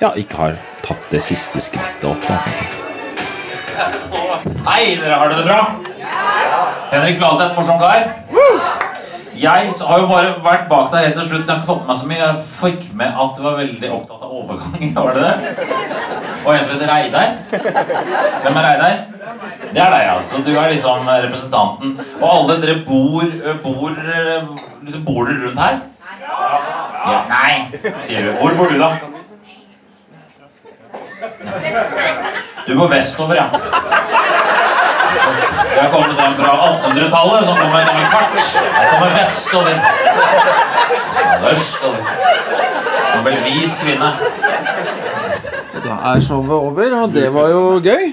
S2: ja, ikke har tatt det siste skrittet opp. da Hei, dere har det bra? Henrik Flaseth, morsom kar. Jeg har jo bare vært bak der helt til slutt. Jeg har ikke fått med meg så mye. Jeg fikk med at du var veldig opptatt av overganger. Var det det? Og en som heter Reidar. Hvem er Reidar? Det er deg, altså. Du er liksom representanten. Og alle dere bor Bor, liksom, bor dere rundt her? Ja. Nei, sier du. Hvor bor du, da? Du går vestover, ja. Jeg har kommet den fra 1800-tallet, som kommer en kvart. Jeg kommer vestover. Østover. vis kvinne.
S1: Da er showet over, og det var jo gøy.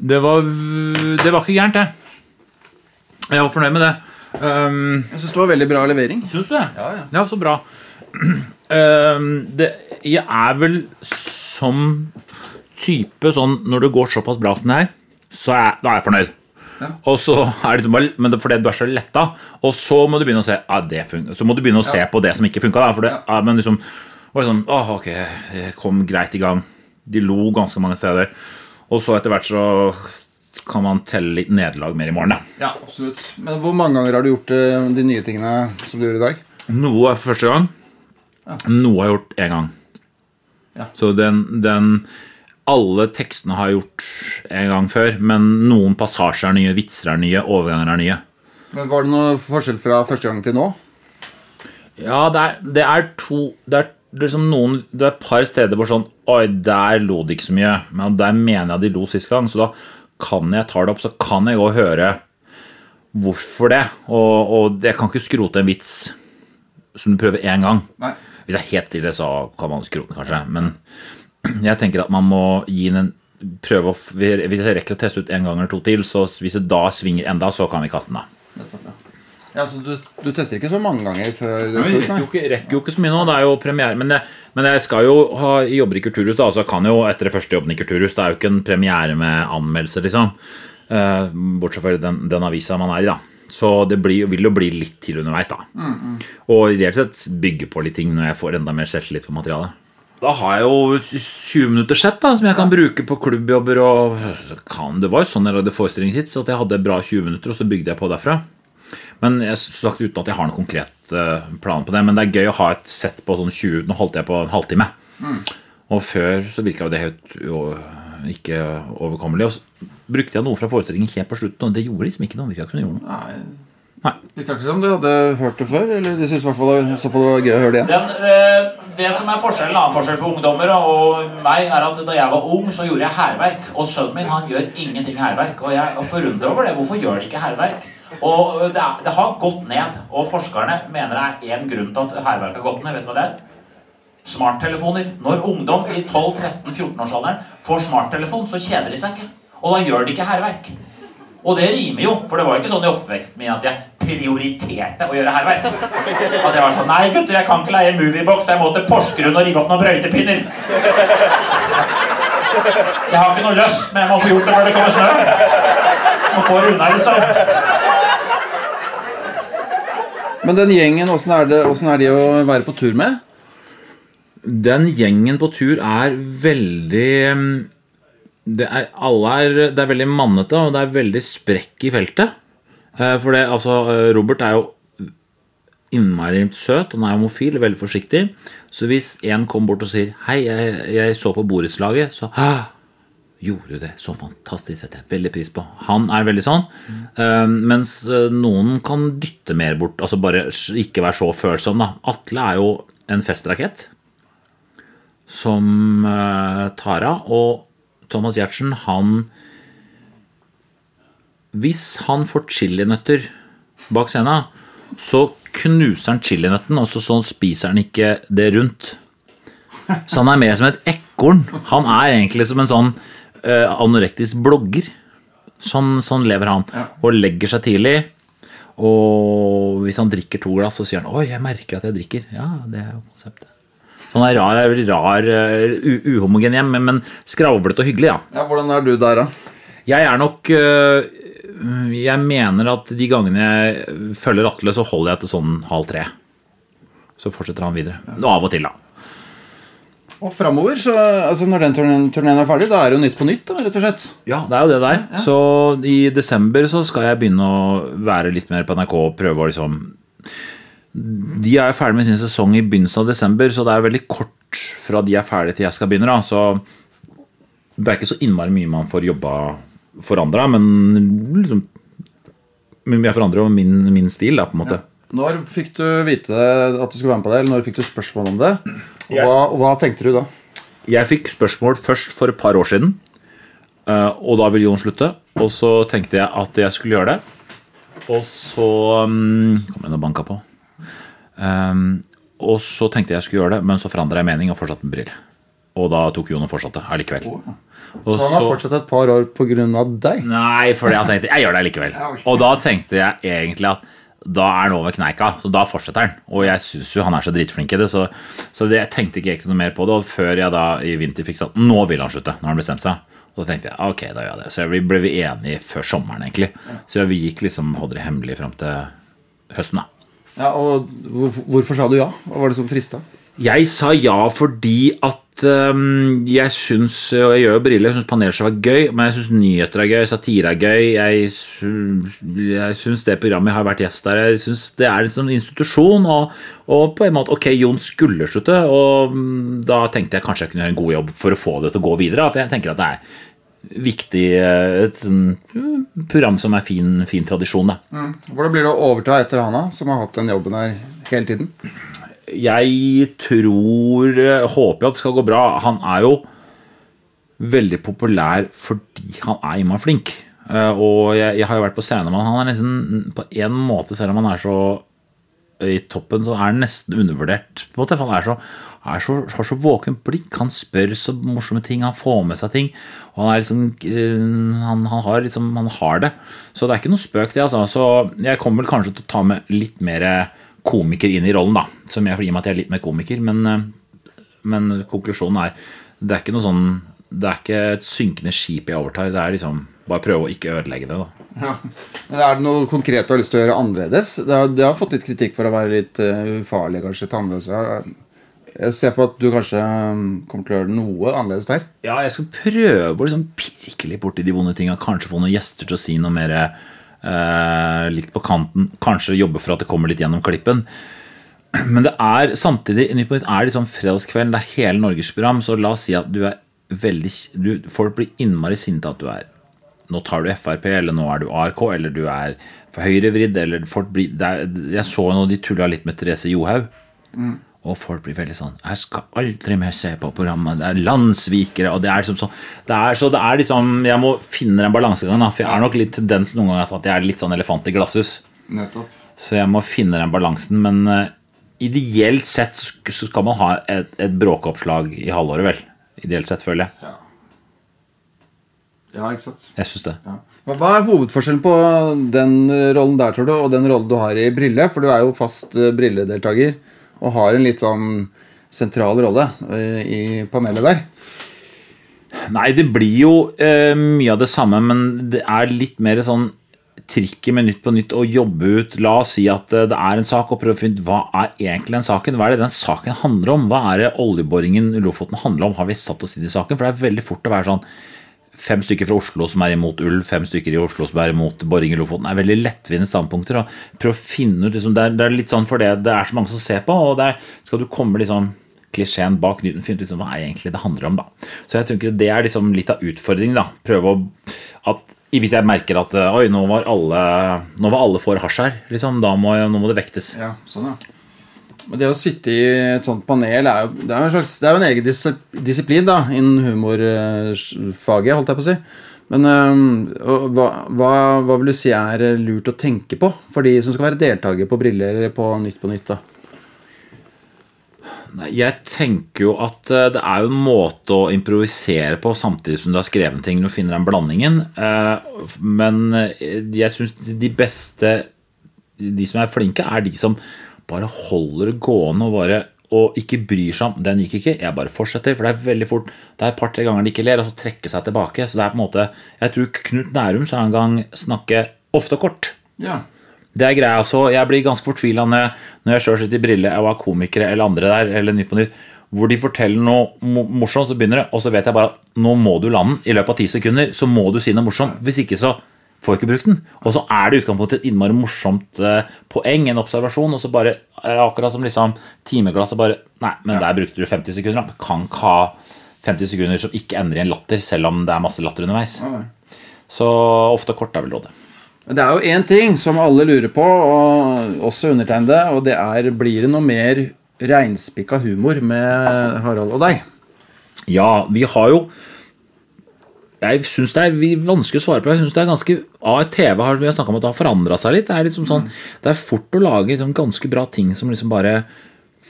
S2: Det var, det var ikke gærent, det. Jeg var fornøyd med det. Um,
S1: Jeg syns det var veldig bra levering.
S2: Syns du det? Ja, så bra. Um, det, jeg er vel som type sånn Når det går såpass bra som det her, så er, da er jeg fornøyd. Og så er det liksom bare, men det, fordi du er så letta, og så må du begynne å se ja, det. Så må du begynne å se på det som ikke funka. For det, ja, men liksom, var det sånn, åh, ok, jeg kom greit i gang. De lo ganske mange steder. Og så etter hvert så kan man telle litt nederlag mer i morgen. Da.
S1: Ja, absolutt. Men hvor mange ganger har du gjort eh, de nye tingene som du gjør i dag?
S2: Noe er for første gang. Noe har jeg gjort én gang.
S1: Ja.
S2: Så den, den Alle tekstene har jeg gjort en gang før, men noen passasjer er nye, vitser er nye, overganger er nye.
S1: Men Var det noe forskjell fra første gang til nå?
S2: Ja, det er, det er to Det er liksom noen Det er et par steder hvor sånn Oi, der lo de ikke så mye. Men der mener jeg de lo sist gang, så da kan jeg ta det opp. Så kan jeg gå og høre hvorfor det. Og, og jeg kan ikke skrote en vits som du prøver én gang.
S1: Nei.
S2: Hvis det er helt ille, så kan man skrote den kanskje. Men jeg tenker at man må gi den en prøve å, Hvis jeg rekker å teste ut en gang eller to til, så hvis det da svinger enda, så kan vi kaste den av.
S1: Ja, så du, du tester ikke så mange ganger før du skal ut?
S2: rekker jo, ikke, rekker jo ikke så mye nå. Det er jo premiere. Men jeg, men jeg skal jo ha jobber i Kulturhus, da, så kan jo etter det første jobben i Kulturhus Det er jo ikke en premiere med anmeldelse, liksom. Eh, bortsett fra den, den avisa man er i, da. Så det blir, vil jo bli litt til underveis, da. Og ideelt sett bygge på litt ting når jeg får enda mer selvtillit på materialet. Da har jeg jo 20 minutter sett da, som jeg kan bruke på klubbjobber. og kan, Det var jo sånn jeg lagde forestillingen sitt, så at jeg hadde bra 20 minutter, og så bygde jeg på derfra. Men jeg, sagt, uten at jeg har noen konkret eh, plan på det. Men det er gøy å ha et sett på sånn 20 Nå holdt jeg på en halvtime. Og før så virka jo det helt jo, ikke overkommelig. Og så brukte jeg noe fra forestillingen helt på slutten, og det gjorde liksom ikke noe. Virka ikke som det gjorde noe.
S1: Nei.
S2: Nei.
S1: Virka ikke som de hadde hørt det før? Eller de syntes i hvert fall så det var gøy å høre det igjen?
S5: Den, eh, det som er forskjellen, annen forskjell på ungdommer og meg, er at da jeg var ung, så gjorde jeg hærverk. Og sønnen min han gjør ingenting hærverk. Og jeg er forundret over det. Hvorfor gjør de ikke hærverk? Og det, er, det har gått ned. Og forskerne mener det er én grunn til at hærverk har gått ned. Vet du hva det er? Smarttelefoner. Når ungdom i 12-13-14-årsalderen får smarttelefon, så kjeder de seg ikke. Og da gjør de ikke hærverk. Og det rimer jo, for det var jo ikke sånn i oppveksten min at jeg prioriterte å gjøre hærverk. At jeg var sånn Nei, gutter, jeg kan ikke leie Moviebox, for jeg må til Porsgrunn og rive opp noen brøytepinner. Jeg har ikke noe lyst, men jeg må få gjort det før det kommer snø. Må få unna, liksom.
S1: Men den gjengen, åssen er, det- er de å være på tur med?
S2: Den gjengen på tur er veldig mm, det er, er, det er veldig mannete, og det er veldig sprekk i feltet. Eh, For det, altså, eh, Robert er jo innmari søt, han er homofil, veldig forsiktig. Så hvis en kommer bort og sier 'Hei, jeg, jeg så på borettslaget', så «Hæ? Gjorde du det? Så fantastisk. Setter jeg veldig pris på. Han er veldig sånn. Mm. mens noen kan dytte mer bort. Altså bare ikke være så følsom, da. Atle er jo en festrakett som tar av. Og Thomas Giertsen, han Hvis han får chilinøtter bak scenen, så knuser han chilinøtten, og så sånn spiser han ikke det rundt. Så han er mer som et ekorn. Han er egentlig som en sånn uh, anorektisk blogger. Sånn, sånn lever han. Og legger seg tidlig. Og hvis han drikker to glass, så sier han 'Oi, jeg merker at jeg drikker'. Ja, det er jo konseptet. Så han er rar, rar, eh, uhomogen hjem, men, skravlete og hyggelig, ja.
S1: Ja, Hvordan er du der, da?
S2: Jeg er nok øh, Jeg mener at de gangene jeg følger Atle, så holder jeg til sånn halv tre. Så fortsetter han videre. Og av og til, da.
S1: Og framover, så altså når den turneen, er ferdig, da er det jo Nytt på nytt, da, rett og slett.
S2: Ja, det er jo det der. Så i desember så skal jeg begynne å være litt mer på NRK og prøve å liksom De er ferdig med sin sesong i begynnelsen av desember, så det er veldig kort fra de er ferdige til jeg skal begynne. da, Så det er ikke så innmari mye man får jobba forandra, men liksom jeg forandrer jo min, min stil, da, på en måte.
S1: Når fikk du vite at du skulle være med på det, eller når fikk du spørsmål om det? Og hva, og hva tenkte du da?
S2: Jeg fikk spørsmål først for et par år siden, eh, og da ville Jon slutte. Og så tenkte jeg at jeg skulle gjøre det. Og så um, kom jeg og banka på. Um, og så tenkte jeg jeg skulle gjøre det, men så forandra jeg mening og fortsatte med briller. Og da tok Jon og fortsatte allikevel. Og
S1: Så han har fortsatt et par år av deg?
S2: Nei, fordi han tenkte jeg gjør det allikevel. Og da tenkte jeg egentlig at da er han over kneika, så da fortsetter han. Og jeg syns jo han er så dritflink i det, så, så det, jeg tenkte ikke egentlig noe mer på det. Og før jeg da i vinter fikk sagt Nå vil han slutte, når han bestemte seg. Og da tenkte jeg ok, da gjør jeg det. Så vi ble vi enige før sommeren, egentlig. Så vi gikk liksom holdt det hemmelig fram til høsten, da.
S1: Ja, og hvorfor, sa du ja? Hva var det som frista?
S2: Jeg sa ja fordi at um, jeg syns Og jeg gjør jo briller, jeg syns panelshow er gøy, men jeg syns nyheter er gøy, satire er gøy. Jeg, jeg syns det programmet har vært gjest der, jeg syns det er en sånn institusjon. Og, og på en måte Ok, Jon skulle slutte, og um, da tenkte jeg kanskje jeg kunne gjøre en god jobb for å få det til å gå videre. For jeg tenker at det er viktig eh, Et mm, program som er fin, fin tradisjon, da.
S1: Hvordan blir det å overta etter Hana, som har hatt den jobben her hele tiden?
S2: Jeg tror eh, Håper at det skal gå bra. Han er jo veldig populær fordi han er innmari flink. Eh, Og jeg, jeg har jo vært på scenen med han. Han er nesten på en måte, selv om han er så i toppen, så er han nesten undervurdert. på måte, Han er så, er så, har så våkent blikk. Han spør så morsomme ting, han får med seg ting. Og han liksom eh, han, han, har liksom Han har det. Så det er ikke noe spøk, det. altså. Så jeg kommer vel kanskje til å ta med litt mer komiker inn i rollen, da. Som jeg, og med at jeg er litt mer komiker. Men, eh, men konklusjonen er Det er ikke noe sånn Det er ikke et synkende skip jeg overtar. Det er liksom bare prøve å ikke ødelegge det, da.
S1: Ja. Er det noe konkret du har lyst til å gjøre annerledes? Det har, det har fått litt kritikk for å være litt uh, ufarlig, kanskje tannløse. Jeg ser på at du kanskje um, kommer til å gjøre noe annerledes der.
S2: Ja, jeg skal prøve å liksom pirke litt borti de vonde tinga. Kanskje få noen gjester til å si noe mer eh, litt på kanten. Kanskje jobbe for at det kommer litt gjennom klippen. Men det er samtidig Nytt på Nytt er liksom fredagskvelden, det er hele Norges program, så la oss si at du er veldig du, Folk blir innmari sinte at du er Nå tar du Frp, eller nå er du ARK, eller du er for høyrevridd, eller folk blir Jeg så nå de tulla litt med Therese Johaug. Og folk blir veldig sånn 'Jeg skal aldri mer se på programmet. Det er landssvikere.' Og det er liksom sånn det er, Så det er liksom Jeg må finne den balansegang, da, for jeg er nok litt tendens noen ganger at jeg er litt sånn elefant i glasshus.
S1: Nettopp.
S2: Så jeg må finne den balansen. Men uh, ideelt sett så så skal man ha et, et bråkeoppslag i halvåret, vel. Ideelt sett, føler jeg.
S1: Ja, ikke sant.
S2: Jeg syns det.
S1: Ja. Hva er hovedforskjellen på den rollen der, tror du, og den rollen du har i Brille? For du er jo fast brilledeltaker og har en litt sånn sentral rolle eh, i panelet der.
S2: Nei, det blir jo eh, mye av det samme, men det er litt mer sånn trikket med Nytt på Nytt å jobbe ut La oss si at eh, det er en sak, og prøve å finne ut hva er egentlig den saken. Hva er det den saken handler om? Hva er det oljeboringen Lofoten handler om? Har vi satt oss inn i saken? For det er veldig fort å være sånn Fem stykker fra Oslo som er imot ulv, fem stykker i Oslo som er imot boring i Lofoten. Det er veldig lettvinte standpunkter. Og prøv å finne ut liksom, det, er, det er litt sånn for det det er så mange som ser på, og der skal du komme liksom klisjeen bak Newton, finne ut liksom, hva er egentlig det handler om. da. Så jeg tenker Det er liksom litt av utfordringen. da. Prøve å at Hvis jeg merker at oi, nå var alle, nå var alle for hasj her, liksom, da må, nå må det vektes.
S1: Ja, sånn, ja. Det å sitte i et sånt panel er jo, det er jo en, slags, er jo en egen dis disiplin da, innen humorfaget, holdt jeg på å si. Men øh, hva, hva, hva vil du si er lurt å tenke på for de som skal være deltaker på Briller på Nytt på Nytt? da?
S2: Nei, Jeg tenker jo at eh, det er jo en måte å improvisere på samtidig som du har skrevet ting. Du finner den blandingen. Eh, Men jeg syns de beste, de som er flinke, er de som bare holder det gående og bare og ikke bryr seg om 'den gikk ikke', jeg bare fortsetter. For det er veldig fort Det er et par-tre ganger de ikke ler, og så trekke seg tilbake. Så det er på en måte Jeg tror Knut Nærum sa en gang 'snakke ofte kort'.
S1: Ja.
S2: Det er greia også. Jeg blir ganske fortvila når jeg sjøl sitter i briller og er komikere eller andre der, eller Nytt på Nytt, hvor de forteller noe morsomt, så begynner det, og så vet jeg bare at nå må du lande. I løpet av ti sekunder så må du si noe morsomt. Hvis ikke så får ikke brukt den. Og så er det utgangspunktet et innmari morsomt eh, poeng, en observasjon, og så bare er det akkurat som liksom timeglasset bare Nei, men der brukte du 50 sekunder. da. Kan ikke ha 50 sekunder som ikke ender i en latter, selv om det er masse latter underveis. Så ofte kort er vel rådet.
S1: Det er jo én ting som alle lurer på, og også undertegnede, og det er blir det noe mer reinspikka humor med Harald og deg?
S2: Ja, vi har jo Jeg syns det er vanskelig å svare på. Jeg synes det er ganske TV har vi har om at det har forandra seg litt. Det er liksom sånn, det er fort å lage liksom ganske bra ting som liksom bare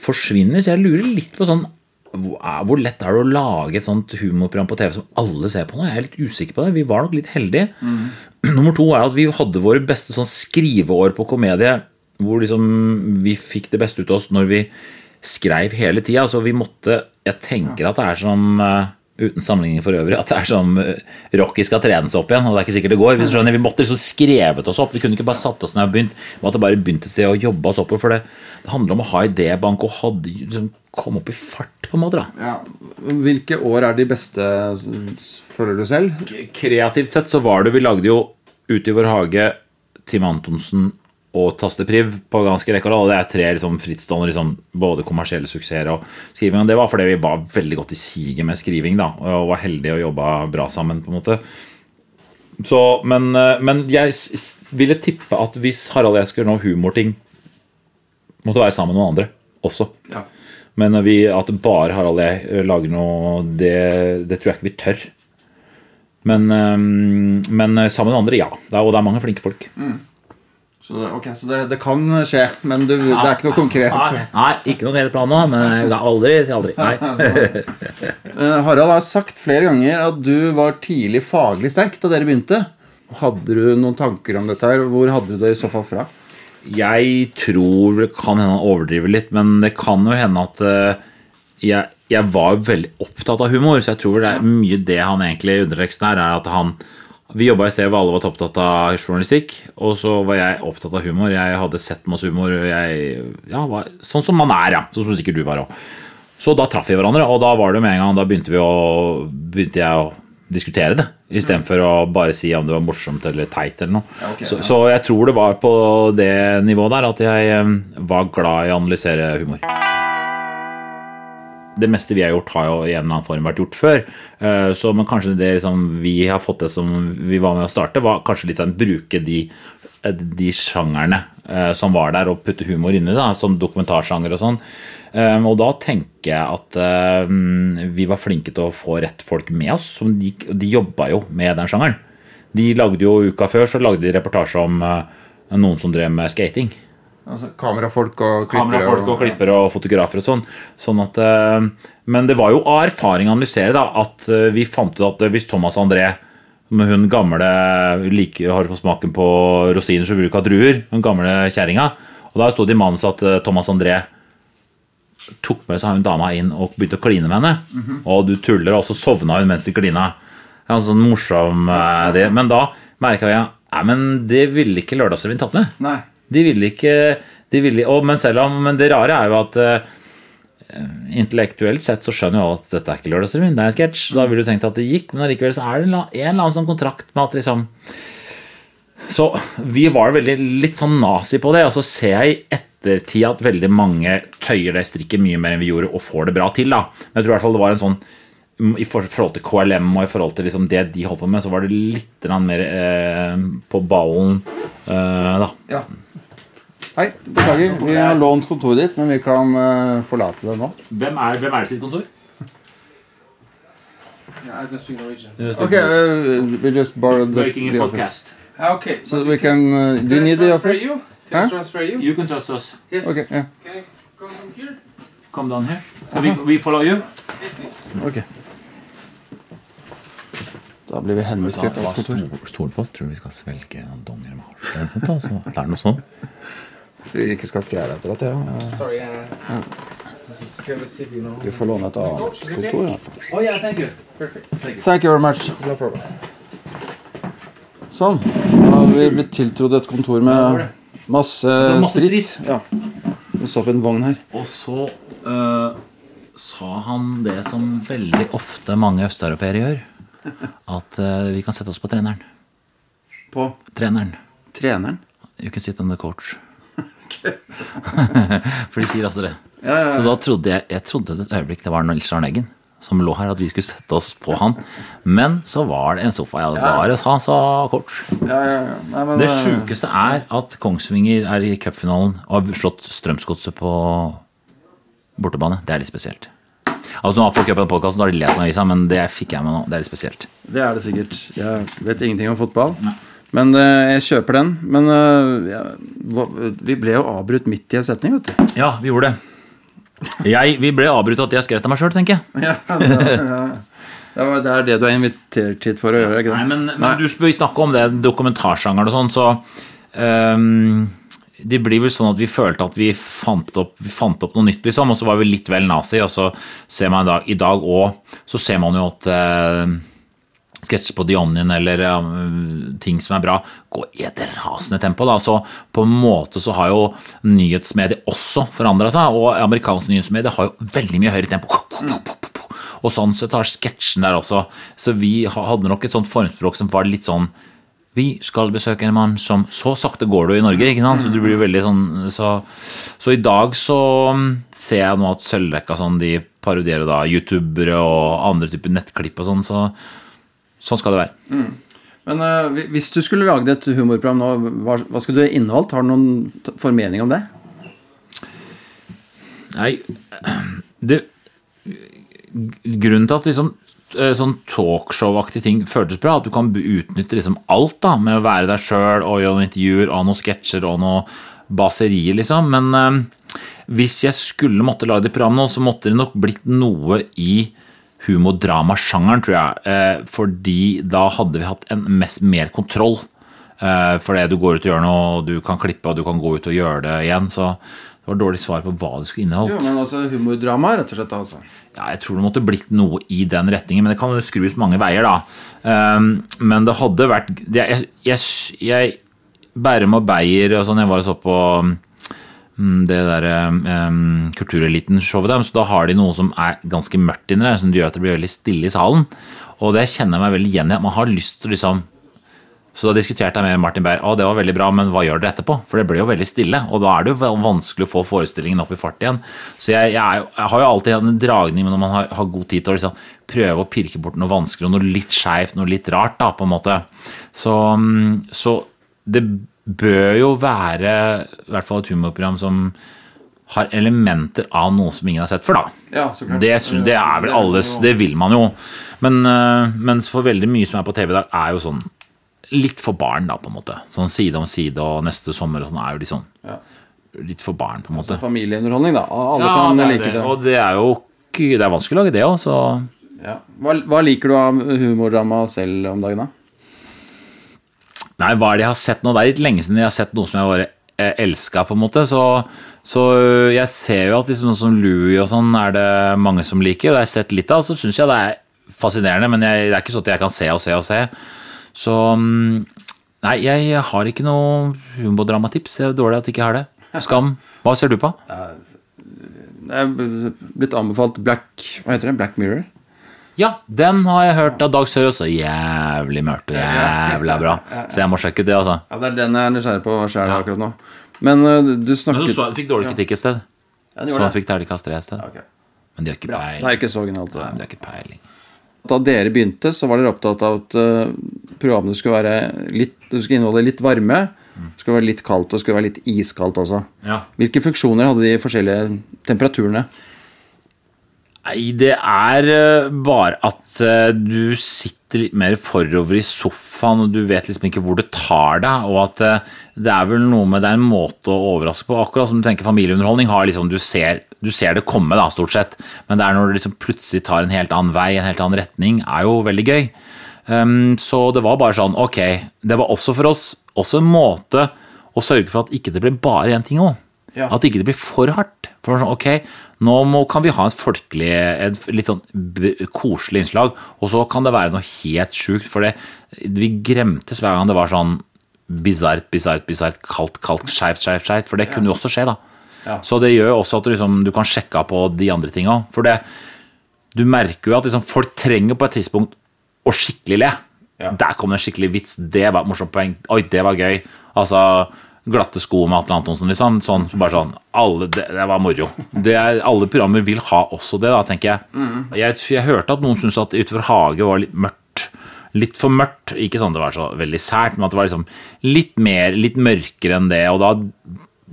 S2: forsvinner. Så jeg lurer litt på sånn hvor lett er det å lage et sånt humorprogram på TV som alle ser på nå? Jeg er litt usikker på det. Vi var nok litt heldige. Nummer to er at vi hadde våre beste sånn skriveår på komedie, hvor liksom vi fikk det beste ut av oss når vi skrev hele tida. Så vi måtte Jeg tenker at det er som eh, Uten sammenligning for øvrig, at det er som eh, Rocky skal trenes opp igjen, og det er ikke sikkert det går. Vi, skjønner, Vi måtte liksom skrevet oss opp. Vi kunne ikke bare satt oss ned og begynt. Vi måtte bare begynt et sted å jobbe oss oppover. For det, det handler om å ha idébank og hadde, liksom, komme opp i fart, på en måte. da.
S1: Ja. Hvilke år er de beste, føler du selv?
S2: kreativt sett så var det Vi lagde jo Ute i vår hage, Tim Antonsen og Tastepriv på ganske rekke og. Det er tre liksom frittstående liksom, både kommersielle suksesser og skriving. Og det var fordi vi var veldig godt i siget med skriving da, og var heldige og jobba bra sammen. på en måte. Så, men, eh, men jeg ville tippe at hvis Harald og jeg skulle gjøre noe humorting, måtte være sammen med noen andre også.
S1: Ja.
S2: Men eh, vi, at bare Harald og jeg eh, lager noe, det, det tror jeg ikke vi tør. Men, men sammen med andre, ja. Og det er mange flinke folk.
S1: Så, okay, ok, så det, det kan skje, men du, det er ikke noe konkret.
S2: Nei, nei ikke noe konkret plan nå, men aldri si aldri.
S1: Eh, Harald har sagt flere ganger at du var tidlig faglig sterk da dere begynte. Hadde du noen tanker om dette her? Hvor hadde du det i så fall fra?
S2: Jeg tror det kan hende han overdriver litt, men det kan jo hende at eh, jeg, jeg var veldig opptatt av humor, så jeg tror det er mye det han egentlig underteksten her, er at han Vi jobba i sted hvor alle var opptatt av journalistikk, og så var jeg opptatt av humor. Jeg hadde sett masse humor. Jeg, ja, var, sånn som man er, ja. Sånn som sikkert du var òg. Så da traff vi hverandre, og da var det med en gang Da begynte, vi å, begynte jeg å diskutere det, istedenfor å bare si om det var morsomt eller teit eller noe.
S1: ok,
S2: så,
S1: ja.
S2: så jeg tror det var på det nivået der at jeg eh, var glad i å analysere humor. Det meste vi har gjort, har jo i en eller annen form vært gjort før. Eh, Så, men kanskje det liksom, vi har fått det som vi var med å starte, var kanskje litt sånn bruke de, eh, de sjangerne eh, som var der, og putte humor inni, da, som dokumentarsjanger og sånn. Og da tenker jeg at vi var flinke til å få rett folk med oss. Som de, de jobba jo med den sjangeren. De lagde jo Uka før så lagde de reportasje om noen som drev med skating
S1: Altså, kamerafolk og klippere.
S2: kamerafolk og klippere og fotografer og sånn. sånn at, eh, men det var jo av erfaring å analysere da, at eh, vi fant ut at hvis Thomas André med hun gamle like, har fått smaken på rosiner, så vil du ikke ha druer. Hun gamle kjerringa. Og da sto det i manus at eh, Thomas André tok med seg hun dama inn og begynte å kline med henne. Og du tuller, og så sovna hun mens de klina. Var sånn morsom det. Men da merka vi ja, men det ville ikke Lørdagsrevyen tatt med.
S1: Nei.
S2: De ville ikke de ville, og, men, om, men det rare er jo at uh, intellektuelt sett så skjønner jo alle at dette er ikke Lørdagsrevyen, det er en sketsj. Da ville du tenkt at det gikk, men allikevel så er det en en eller annen sånn kontrakt med at liksom Så vi var veldig litt sånn nazi på det, og så ser jeg i ettertid at veldig mange tøyer det strikket mye mer enn vi gjorde, og får det bra til, da. Men jeg tror i hvert fall det var en sånn i forhold til KLM og i forhold til liksom det de holdt på med, så var det litt mer eh, på ballen eh, da.
S1: Ja. Hei, beklager. Vi har lånt kontoret ditt, men vi kan uh, forlate det nå.
S2: Hvem er, hvem er det sitt kontor?
S4: Yeah, I don't speak Norwegian.
S1: Ok, uh, we just borrowed the,
S2: Making
S1: the
S2: a
S1: office.
S2: podcast.
S4: Ah, okay.
S1: So we can... Uh, do you
S4: I
S1: need the
S4: transfer
S1: office?
S4: You? Can
S1: Huh?
S4: Transfer you?
S2: You can trust us.
S4: Yes.
S1: Ok, ja.
S4: Can I come from here?
S2: Come down here. Skal vi, we follow you?
S4: Yes, please.
S1: Ok. Da blir vi henvist til et annet kontor.
S2: Stol på oss. Tror du vi skal svelge donger med hasj? Det er noe sånn.
S1: Vi ikke skal stjele etter at, ja.
S4: Sorry. Uh, know.
S1: Vi får låne et annet kontor i hvert fall.
S2: Oh, yeah, thank you.
S4: Perfect.
S1: Thank you very much.
S4: No problem.
S1: Sånn. Da har vi blitt tiltrodd et kontor med masse sprit. Ja. Det står på en vogn her.
S2: Og så uh, sa han det som veldig ofte mange østeuropeere gjør. At uh, vi kan sette oss på treneren.
S1: På
S2: Treneren.
S1: treneren.
S2: You can sit on the coach. For de sier altså det. Så da trodde jeg Jeg trodde et øyeblikk det var Nils Arne Eggen som lå her, at vi skulle sette oss på han. Men så var det en sofa jeg bare sa, sa kort.
S1: Ja, ja, ja. Nei, men,
S2: Det
S1: eh,
S2: sjukeste er at Kongsvinger er i cupfinalen og har slått Strømsgodset på bortebane. Det er litt spesielt. Altså Nå har folk hørt på podkasten, da har de lest avisa, men det fikk jeg med nå. Det er litt spesielt.
S1: Det er det sikkert. Jeg vet ingenting om fotball. Men uh, jeg kjøper den. Men uh, vi ble jo avbrutt midt i en setning, vet du.
S2: Ja, vi gjorde det. Jeg, vi ble avbrutt at jeg skrev av meg sjøl, tenker jeg.
S1: Ja, det, ja. Det er det du er invitert hit for å gjøre, ikke det?
S2: Nei, men, men du vi snakker om det dokumentarsjangeren og sånn, så um, Det blir vel sånn at vi følte at vi fant opp, vi fant opp noe nytt, liksom, og så var vi litt vel nazi, og så ser man i dag, i dag òg Så ser man jo at uh, sketsjer på The Onion eller eh, ting som er bra, gå i et rasende tempo. Da. Så på en måte så har jo nyhetsmediet også forandra seg, og amerikansk nyhetsmedie har jo veldig mye høyere tempo. Og sånn sett har sketsjen der også. Så vi hadde nok et sånt formspråk som var litt sånn vi skal besøke en mann som Så sakte går du i Norge, ikke sant? Så du blir veldig sånn Så, så i dag så mm, ser jeg nå at Sølvrekka sånn, de parodierer da youtubere og andre typer nettklipp og sånn, så sånn skal det være.
S1: Men uh, hvis du skulle lagd et humorprogram nå, hva, hva skulle det inneholdt? Har du noen formening om det?
S2: Nei, det Grunnen til at liksom eh, sånn talkshow-aktige ting føltes bra, at du kan utnytte liksom alt da, med å være deg sjøl og gjøre noen intervjuer og noen sketsjer og noen baserier, liksom. Men eh, hvis jeg skulle måtte lage det programmet nå, så måtte det nok blitt noe i humordramasjangeren, tror jeg. Eh, fordi da hadde vi hatt en mest, mer kontroll. Eh, fordi du går ut og gjør noe, og du kan klippe, og du kan gå ut og gjøre det igjen. Så det var dårlig svar på hva det skulle inneholdt.
S1: Ja, men altså humordrama, rett og slett. altså.
S2: Ja, jeg tror det måtte blitt noe i den retningen, men det kan jo skrus mange veier, da. Um, men det hadde vært Jeg, jeg, jeg Bærum og Beyer og sånn, jeg var og så på det der um, Kultureliten-showet der. Så da har de noe som er ganske mørkt inni der, som gjør at det blir veldig stille i salen. Og det kjenner jeg meg veldig igjen i. Man har lyst til liksom så da diskuterte jeg med Martin Beyer å det var veldig bra, men hva gjør dere etterpå? For det blir jo veldig stille, og da er det jo vanskelig å få forestillingen opp i fart igjen. Så jeg, jeg, jeg har jo alltid hatt en dragning når man har, har god tid til å liksom prøve å pirke bort noe vanskelig og noe litt skeivt, noe litt rart, da, på en måte. Så, mm, så det bør jo være i hvert fall et humorprogram som har elementer av noe som ingen har sett før, da.
S1: Ja, så klart.
S2: Det, det er vel alles, det vil man jo. Men, øh, mens for veldig mye som er på TV i dag, er jo sånn litt for barn, da, på en måte. Sånn side om side og neste sommer og sånn er jo litt sånn
S1: Ja.
S2: litt for barn, på en måte.
S1: Familieunderholdning, da. Alle
S2: Ja,
S1: kan
S2: det
S1: like det.
S2: Og det er jo Det er vanskelig å lage det òg, så
S1: Ja. Hva, hva liker du av humordrama selv om dagen, da?
S2: Nei, hva er det jeg har sett nå? Det er litt lenge siden jeg har sett noe som jeg bare eh, elska, på en måte. Så, så øh, jeg ser jo at liksom noe som Louis og sånn er det mange som liker, og det har jeg sett litt av. Så syns jeg det er fascinerende, men jeg, det er ikke sånn at jeg kan se og se og se. Så mm, Nei, jeg har ikke noe humordramatips. Det er dårlig at jeg ikke har det. Skam. Hva ser du på?
S1: Jeg er blitt anbefalt Black Hva heter det? Black Mirror?
S2: Ja, den har jeg hørt av Dag Sør også. Jævlig mørkt og jævla bra. Så jeg må sjekke ut det, altså.
S1: Ja, det er den jeg er nysgjerrig på sjøl akkurat nå. Men uh, du
S2: Men
S1: så
S2: så fikk dårlig kritikk et sted.
S1: Ja,
S2: Så han fikk terningkast tre et sted.
S1: Okay.
S2: Men de har ikke peiling.
S1: Det er ikke så genialt.
S2: Nei,
S1: det.
S2: de har ikke peiling.
S1: Da dere begynte, så var dere opptatt av at uh, programmene skulle være litt Det skulle inneholde litt varme. Det skulle være litt kaldt og det skulle være litt iskaldt også.
S2: Ja.
S1: Hvilke funksjoner hadde de forskjellige temperaturene?
S2: Nei, det er eh, bare at eh, du sitter litt mer forover i sofaen, og du vet liksom ikke hvor det tar deg, og at eh, det er vel noe med det er en måte å overraske på. Akkurat som du tenker familieunderholdning, har liksom, du, ser, du ser det komme, da, stort sett, men det er når det liksom plutselig tar en helt annen vei, en helt annen retning, er jo veldig gøy. Um, så det var bare sånn, ok, det var også for oss også en måte å sørge for at ikke det ble bare én ting òg.
S1: Ja.
S2: At ikke det blir for hardt. For sånn, ok, nå må, kan vi ha en folkelig, et litt sånn koselig innslag, og så kan det være noe helt sjukt, for det, vi gremtes hver gang det var sånn bisart, bisart, bisart, kaldt, kaldt, skeivt, skeivt, skeivt, for det kunne jo også skje, da.
S1: Ja.
S2: Så det gjør jo også at du, liksom, du kan sjekke av på de andre tinga. For det, du merker jo at liksom, folk trenger på et tidspunkt å skikkelig le.
S1: Ja.
S2: Der kom det en skikkelig vits. Det var et morsomt poeng. Oi, det var gøy. Altså, glatte sko med Atle Antonsen, liksom. Sånn, bare sånn, alle, det, det var moro. Det er, alle programmer vil ha også det, da, tenker jeg. Jeg, jeg hørte at noen syntes at Utenfor hage var litt mørkt. Litt for mørkt. Ikke sånn det var så veldig sært, men at det var liksom litt mer, litt mørkere enn det. Og da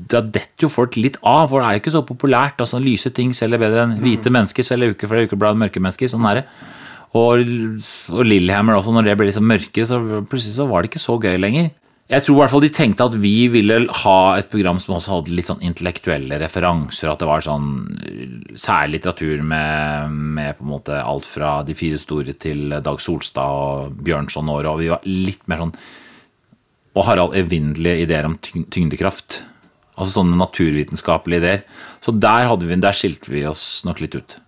S2: da detter jo folk litt av, for det er jo ikke så populært. altså Lyse ting selger bedre enn hvite mennesker selger uke for uke blant mørke mennesker. Sånn er det. Og, og Lillehammer også, når det ble liksom mørkere, så plutselig så var det ikke så gøy lenger. Jeg tror i hvert fall de tenkte at vi ville ha et program som også hadde litt sånn intellektuelle referanser. At det var sånn særlig litteratur med, med på en måte alt fra De fire store til Dag Solstad og Bjørnson og og vi var litt mer sånn Og Harald evinnelige ideer om tyngdekraft. Altså sånne naturvitenskapelige ideer. Så der, vi, der skilte vi oss nok litt ut.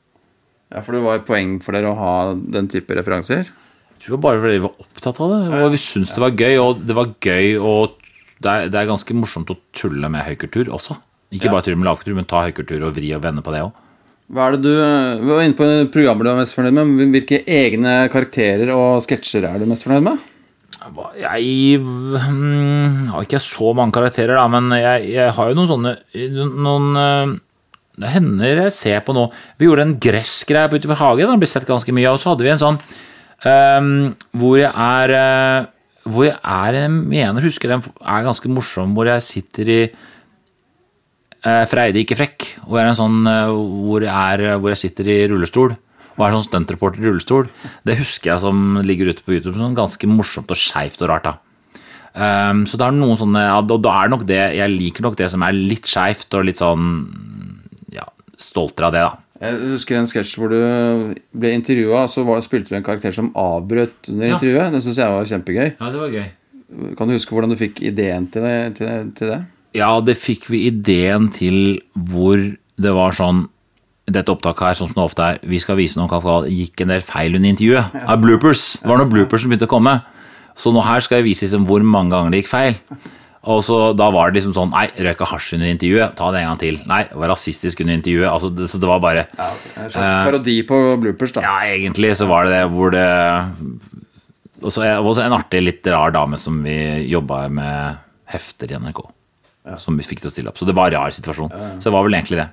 S1: Ja, For det var et poeng for dere å ha den type referanser?
S2: Jeg tror bare fordi vi var opptatt av det, og vi syntes det var gøy. Og det var gøy, og det er, det er ganske morsomt å tulle med høykultur også. Ikke bare tulle med lavkultur, men ta høykultur og vri og vende på det òg.
S1: Hva er det du, Vi var inne på programmer du er mest fornøyd med. men Hvilke egne karakterer og sketsjer er du mest fornøyd med?
S2: Jeg mm, har ikke så mange karakterer, da, men jeg, jeg har jo noen sånne Noen eh, Det hender jeg ser på nå Vi gjorde en gressgreie utover hagen, den ble sett ganske mye av. Og så hadde vi en sånn hvor jeg er eh, Hvor jeg er Jeg mener, husker den er ganske morsom, hvor jeg sitter i uh, Freide ikke frekk. Hvor jeg, sånn, eh, hvor, jeg er, hvor jeg sitter i rullestol. Og er sånn stuntreporter i rullestol. Det husker jeg som ligger ute på YouTube. Sånn ganske morsomt og skeivt og rart. da. Um, så det er noen sånne ja, da, da er nok det Jeg liker nok det som er litt skeivt og litt sånn ja, stoltere av det, da.
S1: Jeg husker en sketsj hvor du ble intervjua, og så var, spilte du en karakter som avbrøt under
S2: Ja.
S1: intervjuet. Det syns jeg var kjempegøy.
S2: Ja, det var gøy.
S1: Kan du huske hvordan du fikk ideen til det? Til til det?
S2: Ja, det fikk vi ideen til hvor det var sånn dette opptaket her, sånn som det ofte er, vi skal vise noen kaffegal, gikk en del feil under intervjuet. Av bloopers. Det var noen bloopers som begynte å komme. Så nå her skal jeg vise liksom hvor mange ganger det gikk feil. Og så Da var det liksom sånn Nei, røyka hasj under intervjuet. Ta det en gang til. Nei, var rasistisk under intervjuet. Altså, det, så det var bare
S1: En slags parodi på bloopers, da.
S2: Ja, egentlig så var det det hvor det Og så også en artig, litt rar dame som vi jobba med hefter i NRK. Som vi fikk til å stille opp. Så det var en rar situasjon. Så det var vel egentlig det.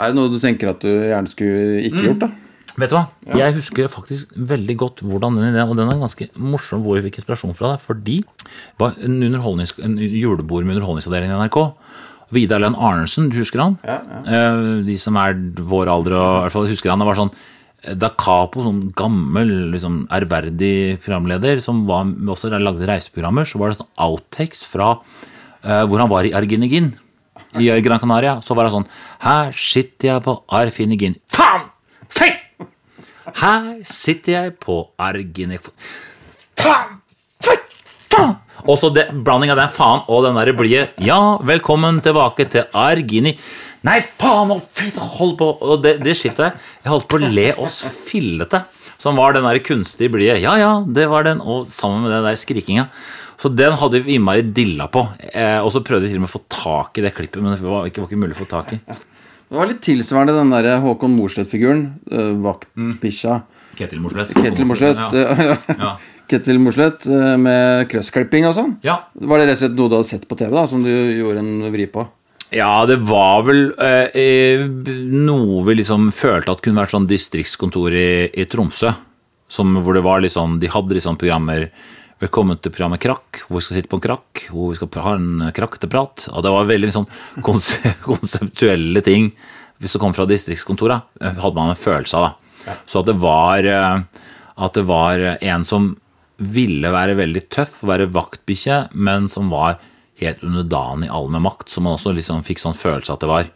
S1: Er det noe du tenker at du gjerne skulle ikke gjort, da?
S2: Vet du hva? Jeg husker faktisk veldig godt hvordan den ideen Og den er ganske morsom hvor vi fikk inspirasjon fra det. Fordi det var en, en julebord med underholdningsavdelingen i NRK. Vidar Lønn Arnesen, du husker han? Eh, De som er vår alder og i hvert fall husker han. Det var sånn Da Capo, sånn gammel, liksom ærverdig programleder, som var, også lagde reiseprogrammer, så var det sånn outtakes fra uh, hvor han var i Arginegin. I Gran Canaria. Så var det sånn Her sitter jeg på Arfinegin. Faen! Fei! Her sitter jeg på Arginefon... Faen! faen, faen! Og så blanding av den faen og den der blide Ja, velkommen tilbake til Argini. Nei, faen og fitte, hold på! Og det, det skiftet der, jeg holdt på å le oss fillete. Som var den der kunstige blide. Ja, ja, det var den. Og sammen med den der skrikinga. Så den hadde vi innmari dilla på. Eh, og så prøvde vi til og med å få tak i det klippet, men det var ikke, var ikke mulig å få tak i.
S1: Det var litt tilsvarende den der Håkon Morsleth-figuren. Uh, vaktbikkja.
S2: Ketil Morsleth.
S1: Ketil Morsleth.
S2: Ja. Ja.
S1: Ketil Morsleth eh, med krøssklipping og sånn.
S2: ja.
S1: Var det rett og slett noe du hadde sett på TV, da, som du gjorde en vri på?
S2: Ja, det var vel eh, eh, noe vi liksom følte at kunne vært sånn distriktskontor i, i Tromsø. Som, hvor det var litt sånn, De hadde liksom programmer Velkommen til programmet Krakk, hvor vi skal sitte på en krakk. Hvor vi skal ha en krakketeprat. Og det var veldig sånn konseptuelle ting. Hvis det kom fra distriktskontoret, eh, hadde man en følelse av. det. Så at det var eh, At det var en som ville være veldig tøff, være vaktbikkje, men som var helt underdanig alle med makt. Som man også liksom fikk sånn følelse at det var.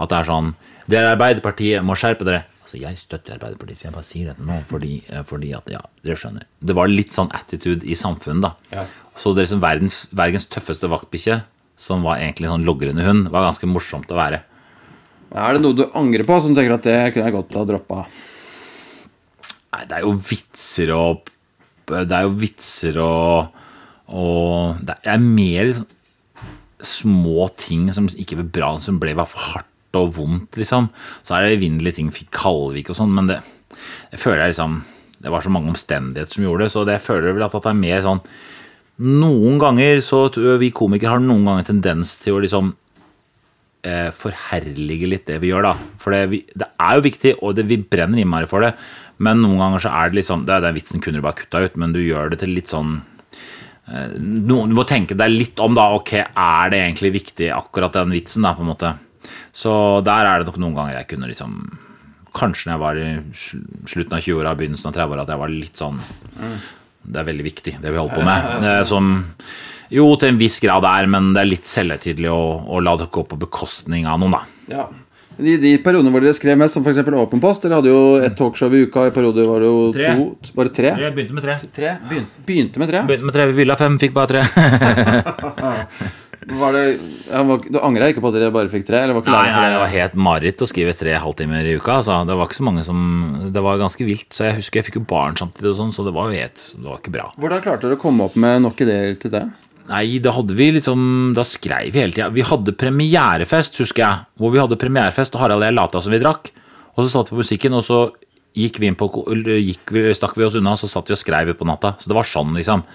S2: At det er sånn Dere Arbeiderpartiet må skjerpe dere. Altså, jeg støtter Arbeiderpartiet, så jeg bare sier dette nå fordi, eh, fordi at Ja, dere skjønner. Det var litt sånn attitude i samfunnet, da. Så det er liksom verdens, verdens tøffeste vaktbikkje, som var egentlig sånn logrende hund, var ganske morsomt å være.
S1: Er det noe du angrer på, som du tenker at det kunne jeg godt ha droppa?
S2: Nei, det er jo vitser og Det er jo vitser og Og det er mer liksom små ting som ikke ble bra, som ble bare for hardt og vondt, liksom. Så er det evinnelige ting, fikk Kalvik og sånn, men det jeg føler jeg liksom Det var så mange omstendigheter som gjorde det, så det jeg føler vel at det er mer sånn Noen ganger så jeg vi komikere har noen ganger tendens til å liksom eh, forherlige litt det vi gjør, da. For det, vi, det er jo viktig, og det, vi brenner innmari for det. Men noen ganger så er det liksom det, Den vitsen kunne du bare kutta ut, men du gjør det til litt sånn eh, no, Du må tenke deg litt om, da. Ok, er det egentlig viktig, akkurat den vitsen, da, på en måte. Så der er det nok noen ganger jeg kunne liksom Kanskje når jeg var i slutten av 20-åra, begynnelsen av 30-åra, at jeg var litt sånn Det er veldig viktig, det vi holder på med. Eh, Som jo til en viss grad er, men det er litt selvhøytidelig å, å la det gå på bekostning av noen, da.
S1: Ja. De, de periodene hvor dere skrev mest, som f.eks. Åpen post Dere hadde jo ett talkshow i uka. I perioder var det jo
S2: Tre.
S1: to Bare tre?
S2: Jeg begynte med tre.
S1: Tre? Begynte, begynte med tre?
S2: Begynte med tre, vi ville ha fem, fikk bare tre.
S1: Var det, var, du angra ikke på at dere bare fikk tre? Eller var ikke
S2: Nei, nei,
S1: det?
S2: var helt mareritt å skrive tre halvtimer i uka. Altså. Det var ikke så mange som Det var ganske vilt. Så jeg husker jeg fikk jo barn samtidig, og sånn, så det var jo helt Det var ikke bra.
S1: Hvordan klarte dere å komme opp med nok ideer til det?
S2: Nei, da hadde vi liksom Da skrev vi hele tida. Vi hadde premierefest, husker jeg. Hvor vi hadde premierefest, og Harald og jeg lata som vi drakk. Og så satt vi på musikken, og så gikk vi inn på gikk stakk vi oss unna, og så satt vi og skrev på natta. Så det var sånn, liksom.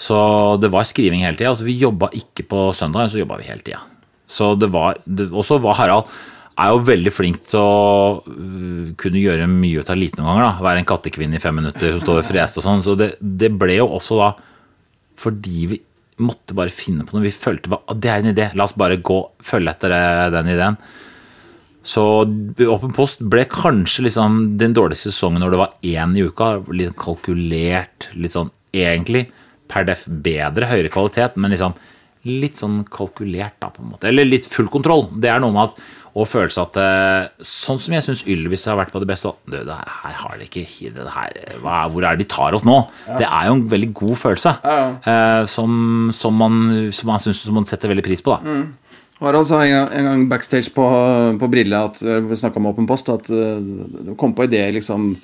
S2: Så det var skriving hele tida. Altså, vi jobba ikke på søndag, så jobba vi hele tida. Så det var Og så var Harald er jo veldig flink til å øh, kunne gjøre mye ut av lite noen ganger. da, Være en kattekvinne i fem minutter som står og freser og sånn. Så det, det ble jo også da fordi vi måtte bare finne på noe. Vi følte bare at det er en idé, la oss bare gå følge etter den ideen. Så Åpen post ble kanskje liksom den dårligste sesongen når det var én i uka. Litt kalkulert, litt sånn egentlig per def bedre, høyere kvalitet, men liksom litt sånn kalkulert, da, på en måte. Eller litt full kontroll. Det er noe med at og følelse at eh, Sånn som jeg syns Ylvis har vært på det beste du, det her har det ikke det her, hva, Hvor er det de tar oss nå? Det er jo en veldig god følelse. eh, som, som man, som man syns man setter veldig pris på. da
S1: Harald sa en en gang backstage på, på Brille at eh, vi om Åpen post, at det du kom på ideer liksom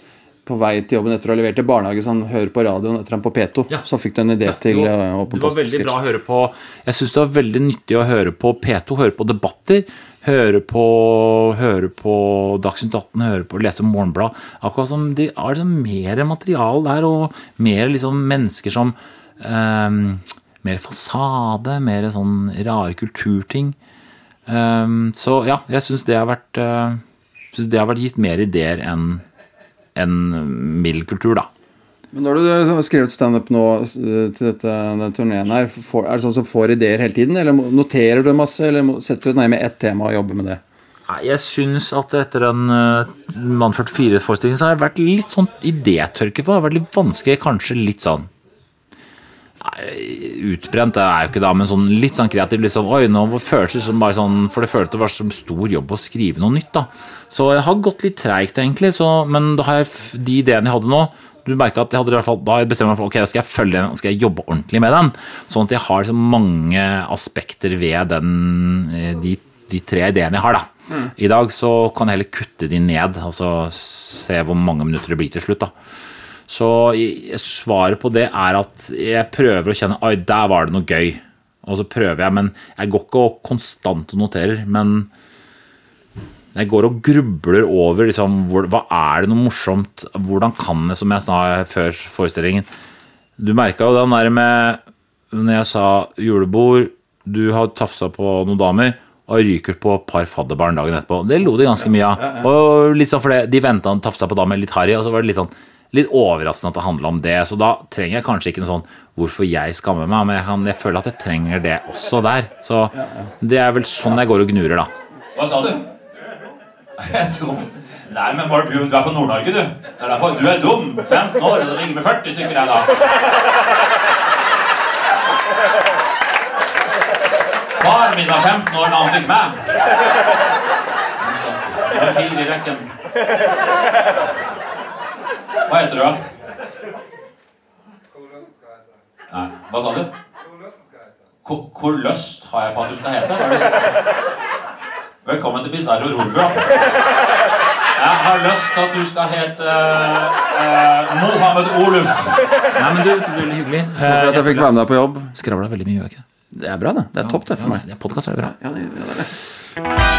S1: på vei til jobben etter å ha levert i barnehage, han hører på radioen etter han på P2.
S2: Ja.
S1: Så fikk du en idé til
S2: det var,
S1: eh, Åpen
S2: det var veldig bra å høre på Jeg syns det var veldig nyttig å høre på P2, høre på debatter. Høre på, høre på Dagsnytt 18, høre på, lese Morgenblad. Akkurat som de har liksom mer materiale der, og mer liksom mennesker som um, Mer fasade, mer sånn rare kulturting. Um, så ja, jeg syns det har vært uh, synes det har vært gitt mer ideer enn enn mild kultur, da.
S1: Men når du har skrevet standup nå eh, til dette, denne turneen her, er det sånn som får ideer hele tiden? Eller noterer du masse, eller setter du deg ned med ett tema og jobber med det?
S2: Nei, Jeg syns at etter den uh, Mann 44-forestillingen så har det vært litt sånn idétørke for. Det har vært litt vanskelig, kanskje litt sånn Utbrent det er jo ikke da, men sånn litt sånn kreativ. Litt sånn, Oi, nå føles det som bare sånn For det føltes det var som stor jobb å skrive noe nytt, da. Så jeg har gått litt treigt, egentlig. Så, men jeg de ideene jeg hadde nå du merker at jeg hadde i hvert fall, Da har jeg bestemt meg for ok, da skal jeg følge den, skal jeg jobbe ordentlig med den. Sånn at jeg har så mange aspekter ved den, eh, de, de tre ideene jeg har. da. I dag så kan jeg heller kutte de ned og så se hvor mange minutter det blir til slutt. da. Så svaret på det er at jeg prøver å kjenne Oi, der var det noe gøy. Og så prøver jeg, men jeg går ikke og konstant og noterer. Men jeg går og grubler over liksom, hvor, hva er det noe morsomt. Hvordan kan jeg, som jeg sa før forestillingen Du merka jo den der med Når jeg sa julebord, du har tafsa på noen damer. Og ryker på et par fadderbarn dagen etterpå. Det lo de ganske mye av. Og litt sånn fordi De venta og tafsa på damer litt harry, og så var det litt sånn litt overraskende at det handla om det. Så da trenger jeg kanskje ikke noe sånn hvorfor jeg skammer meg, men jeg, kan, jeg føler at jeg trenger det også der. Så det er vel sånn jeg går og gnurer, da.
S5: Hva sa du? Jeg er dum. Nei, men Mark, du er fra Nord-Norge, du. Det er derfor du er dum. 15 år, og det ligger med 40 stykker her, da. Faren min var 15 år da han fikk meg. Nummer fire i rekken. Hva heter du, da? Nei, hva sa du? Hvor, hvor lyst har jeg på at du skal hete? Velkommen til Bizarro Rolbua. Jeg har lyst til at du skal hete uh, Mohammed Oluf.
S2: Nei, men du, det veldig hyggelig.
S1: Takk for at jeg fikk være med deg på jobb.
S2: Skravla veldig mye, gjør jeg ikke det?
S1: Det er bra, det. Det er topp, det, for meg.
S2: Ja, Podkast er det bra.
S1: Ja, det, ja, det er det.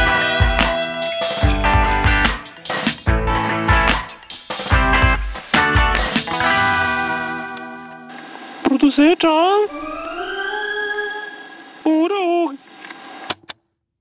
S6: Produsert av